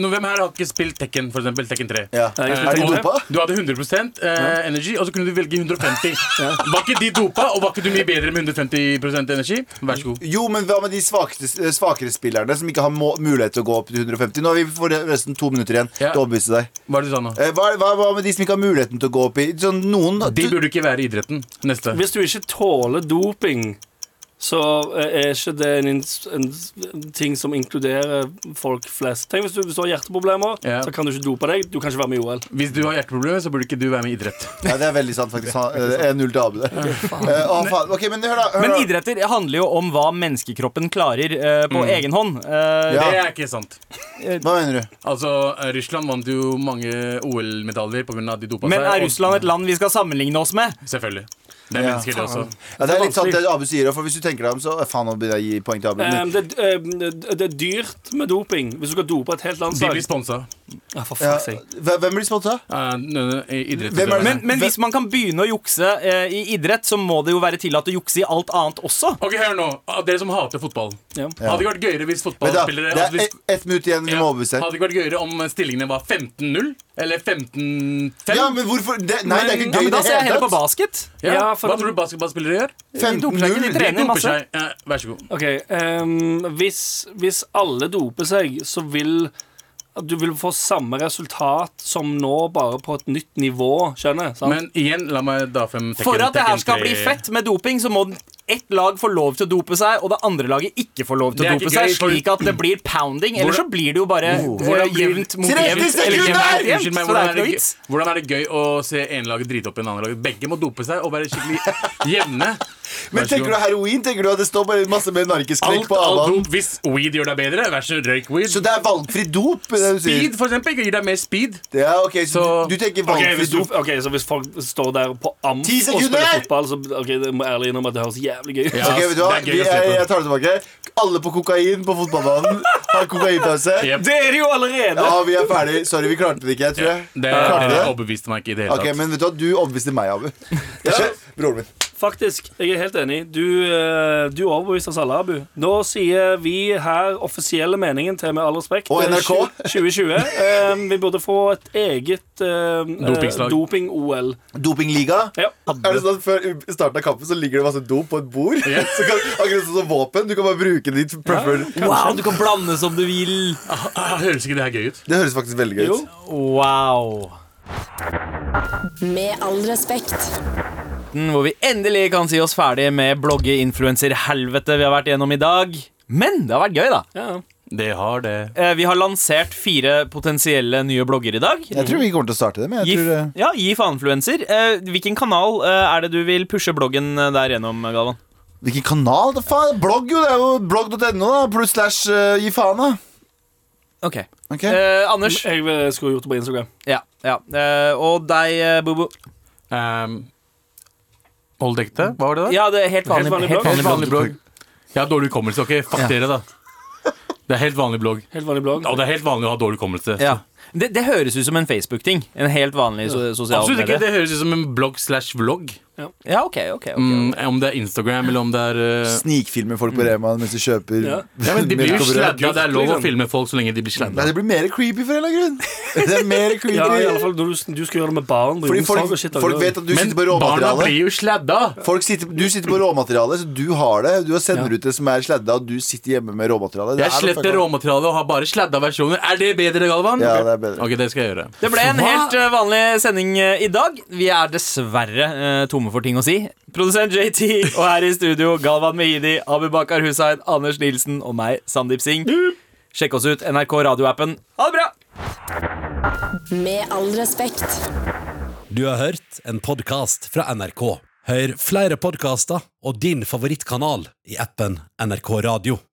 Speaker 6: Nå, hvem her har ikke spilt Tekken, for eksempel? Tekken 3.
Speaker 5: Ja.
Speaker 4: Er
Speaker 6: Eh,
Speaker 5: Er de dopa?
Speaker 6: Du hadde 100 eh, energy, og så kunne du velge 150. [laughs] Var ikke de dopa, og var ikke du mye bedre med 150% energi? Vær så god.
Speaker 5: Jo, men hva med de svakeste, svakere spillerne som ikke har må, mulighet til å gå opp til 150? Nå har vi forresten to minutter igjen
Speaker 6: Ja.
Speaker 5: til å overbevise deg.
Speaker 6: Hva er det du sa nå?
Speaker 5: Eh, Hva, hva, hva med de som ikke har muligheten til å gå opp i sånn, Noen
Speaker 6: De burde ikke være i idretten. Neste.
Speaker 4: Hvis du ikke tåler doping, så eh, er ikke det en, en ting som inkluderer folk flest. Tenk hvis du, hvis du har hjerteproblemer,
Speaker 6: Ja.
Speaker 4: så kan du ikke dope deg. Du kan ikke være med i OL.
Speaker 6: Hvis du har hjerteproblemer, så burde ikke du være med i idrett.
Speaker 5: Ja, det er veldig sant, faktisk. Det er null til Abu der. Eh, å, faen. Ok, men hør da. Hør
Speaker 2: Men
Speaker 5: da.
Speaker 2: idretter handler jo om hva menneskekroppen klarer uh, på egen hånd. Uh,
Speaker 5: Ja.
Speaker 6: Det er ikke sant.
Speaker 5: Hva mener du?
Speaker 6: Altså, eh, Russland vant jo mange OL-medaljer pga. at de dopa
Speaker 2: Men
Speaker 6: seg.
Speaker 2: er
Speaker 6: og-
Speaker 2: Russland et land vi skal sammenligne oss med?
Speaker 6: Selvfølgelig. Det er
Speaker 5: Ja.
Speaker 6: mennesker, det også.
Speaker 5: Ja, det er litt sant det Abu sier, for hvis du tenker deg om, så eh, Faen, nå begynner jeg å gi poeng til Abu. Um,
Speaker 4: det, um, det, det er dyrt med doping. Hvis du skal dope et helt
Speaker 6: De
Speaker 4: landslag
Speaker 6: blir sponsa.
Speaker 4: Ja, for
Speaker 5: ja,
Speaker 4: fuck's sake.
Speaker 5: hvem blir sponsa?
Speaker 6: Uh,
Speaker 5: Hvem er.
Speaker 2: Men, men hvis man kan begynne å jukse eh, i idrett, så må det jo være tillatt å jukse i alt annet også.
Speaker 6: Ok, hør nå. Ah, Dere som hater fotball.
Speaker 4: Ja.
Speaker 6: Hadde ikke vært gøyere hvis fotballspillere
Speaker 5: det
Speaker 6: altså,
Speaker 5: er
Speaker 6: hvis,
Speaker 5: ett et minutt igjen. Vi
Speaker 6: ja,
Speaker 5: må overbevise.
Speaker 6: Hadde ikke vært gøyere om stillingene var 15-0? Eller 15-5?
Speaker 5: Ja, men hvorfor det, Nei, det er ikke gøy.
Speaker 2: Ja,
Speaker 5: men
Speaker 2: da ser jeg heller på basket.
Speaker 6: Ja,
Speaker 4: Ja, for
Speaker 6: Hva tror du basketballspillere gjør?
Speaker 2: De doper seg ikke, de
Speaker 5: 15-0.
Speaker 6: De
Speaker 2: trener
Speaker 6: doper
Speaker 2: masse.
Speaker 6: seg. Ja, vær så god.
Speaker 4: OK. um, hvis, hvis alle doper seg, så vil du vil få samme resultat som nå, bare på et nytt nivå. Skjønner? Sant?
Speaker 6: Men igjen, la meg da frem
Speaker 2: For at det her skal bli fett med doping, så må ett lag får lov til å dope seg, og det andre laget ikke får lov til å dope seg,
Speaker 6: gøy, for-
Speaker 2: slik at det blir pounding. Eller så blir det jo bare
Speaker 6: Hvordan
Speaker 2: eh,
Speaker 6: blir-
Speaker 2: jevnt mot jevnt.
Speaker 6: Unnskyld hvordan
Speaker 2: er
Speaker 6: det gøy, hvordan er det gøy å se ene laget drite opp i en annen lag? Begge må dope seg og være skikkelig [laughs] jevne.
Speaker 5: Men tenker du heroin? Tenker du at det står bare masse med narkiskrekk på
Speaker 6: alt dop. Hvis weed gjør deg bedre, vær så røyk weed.
Speaker 5: Så det er valgfri dop? Det du sier.
Speaker 6: Speed, for eksempel, gir deg mer speed.
Speaker 5: Ja, ok, så,
Speaker 6: Så-
Speaker 5: du, du tenker valgfri
Speaker 4: hvis du,
Speaker 5: dop?
Speaker 4: ok, Så hvis folk står der på amf og spiller fotball, så ok, det må jeg ærlig innrømme at det høres jævlig gøy.
Speaker 6: Ja,
Speaker 5: okay, vet du hva?
Speaker 6: gøy
Speaker 5: Vi, jeg, jeg tar det tilbake. Alle på kokain på fotballbanen har kokainpause. [laughs]
Speaker 6: Yep.
Speaker 4: Det er de jo allerede!
Speaker 5: Ja, vi er ferdig. Sorry, vi klarte det ikke, jeg tror jeg.
Speaker 6: Det, det
Speaker 5: det?
Speaker 6: overbeviste meg ikke i det hele tatt.
Speaker 5: Okay, men vet du hva? Du overbeviste meg, Abu. Ja. Broren min.
Speaker 4: Faktisk, jeg er helt enig. Du, eh, du overbeviste oss alle, Abu. Nå sier vi her offisielle meningen til Med all respekt
Speaker 5: Og
Speaker 4: eh,
Speaker 5: NRK.
Speaker 4: 2020. Um, vi burde få et eget
Speaker 6: um,
Speaker 4: eh, doping-OL.
Speaker 5: Dopingliga.
Speaker 4: Ja.
Speaker 5: Er det sånn at Før starten av kampen så ligger det masse dop på et bord? [laughs] Så kan, akkurat sånn som våpen. Du kan bare bruke ditt preferred.
Speaker 2: Wow, du kan blande som du vil.
Speaker 6: Ah, Høres ikke det her gøy ut?
Speaker 5: Det høres faktisk veldig gøy
Speaker 4: Jo.
Speaker 5: ut.
Speaker 2: Wow.
Speaker 3: Med all respekt.
Speaker 2: Hvor vi endelig kan si oss ferdig med blogge-influenser-helvete vi har vært gjennom i dag. Men det har vært gøy, da.
Speaker 4: Ja.
Speaker 6: Det har det.
Speaker 2: Eh, Vi har lansert fire potensielle nye blogger i dag.
Speaker 5: Jeg tror vi kommer til å starte det, med
Speaker 2: Gi,
Speaker 5: jeg tror det
Speaker 2: ja, gi faen-influenser. Eh, hvilken kanal eh, er det du vil pushe bloggen eh, der gjennom, Galvan?
Speaker 5: Hvilken kanal? Det faen, blogg jo, det er jo blogg.no, da. Pluss slash uh, gi faen, da.
Speaker 2: Ok.
Speaker 5: okay.
Speaker 2: Eh, Anders.
Speaker 4: Jeg eh, skulle gjort det på Instagram.
Speaker 2: Ja. ja. Eh, og deg, eh, Bobo.
Speaker 6: Um, Hold ekte? Hva var det da?
Speaker 2: Ja, det er helt vanlig,
Speaker 4: Helt vanlig blogg.
Speaker 6: Helt vanlig blogg. Jeg har dårlig hukommelse. Ok, fuck dere, da. Det er helt vanlig blogg.
Speaker 4: Helt vanlig blogg.
Speaker 6: Og det er helt vanlig å ha dårlig hukommelse.
Speaker 2: Ja. Det, det høres ut som en Facebook-ting. En helt vanlig so sosial
Speaker 6: Absolutt ikke. Det høres ut som en blogg slash vlogg.
Speaker 2: Ja, ok, ok, okay.
Speaker 6: Mm, om det er Instagram eller om det er uh,
Speaker 5: Snikfilmer folk på Rema mens de kjøper
Speaker 4: Ja.
Speaker 6: ja, men De blir jo [laughs] sladda. Det er lov å
Speaker 4: liksom.
Speaker 6: filme folk så lenge de blir
Speaker 5: Nei,
Speaker 6: sladda.
Speaker 5: det blir mer creepy for en eller annen grunn. Det er mer [laughs] creepy
Speaker 4: Ja, i alle fall når du, du skal gjøre det med barn.
Speaker 5: Fordi folk,
Speaker 4: shit,
Speaker 5: folk vet at du
Speaker 6: Men
Speaker 5: sitter på råmaterialet.
Speaker 6: barna
Speaker 5: råmateriale.
Speaker 6: blir jo sladda!
Speaker 5: Sitter, du sitter på råmaterialet, så du har det. Du har sender ut det som er sladda, og du sitter hjemme med råmaterialet. Det
Speaker 6: Jeg
Speaker 5: er
Speaker 6: sletter råmaterialet og har bare sladda versjoner. Er det bedre, Galvan?
Speaker 5: Ja, det er bedre.
Speaker 6: Ok, det skal jeg gjøre.
Speaker 2: Det ble en helt eh, vanlig sending eh, i dag. Vi er dessverre eh, tomme for ting å si. Produsent JT og her i studio Galvan Mehidi, Abubakar Hussein, Anders Nilsen og meg, Sandeep Singh. Sjekk oss ut, NRK radioappen. Ha det bra!
Speaker 3: Med all respekt.
Speaker 7: Du har hørt en podkast fra NRK. Hør flere podkaster og din favorittkanal i appen NRK Radio.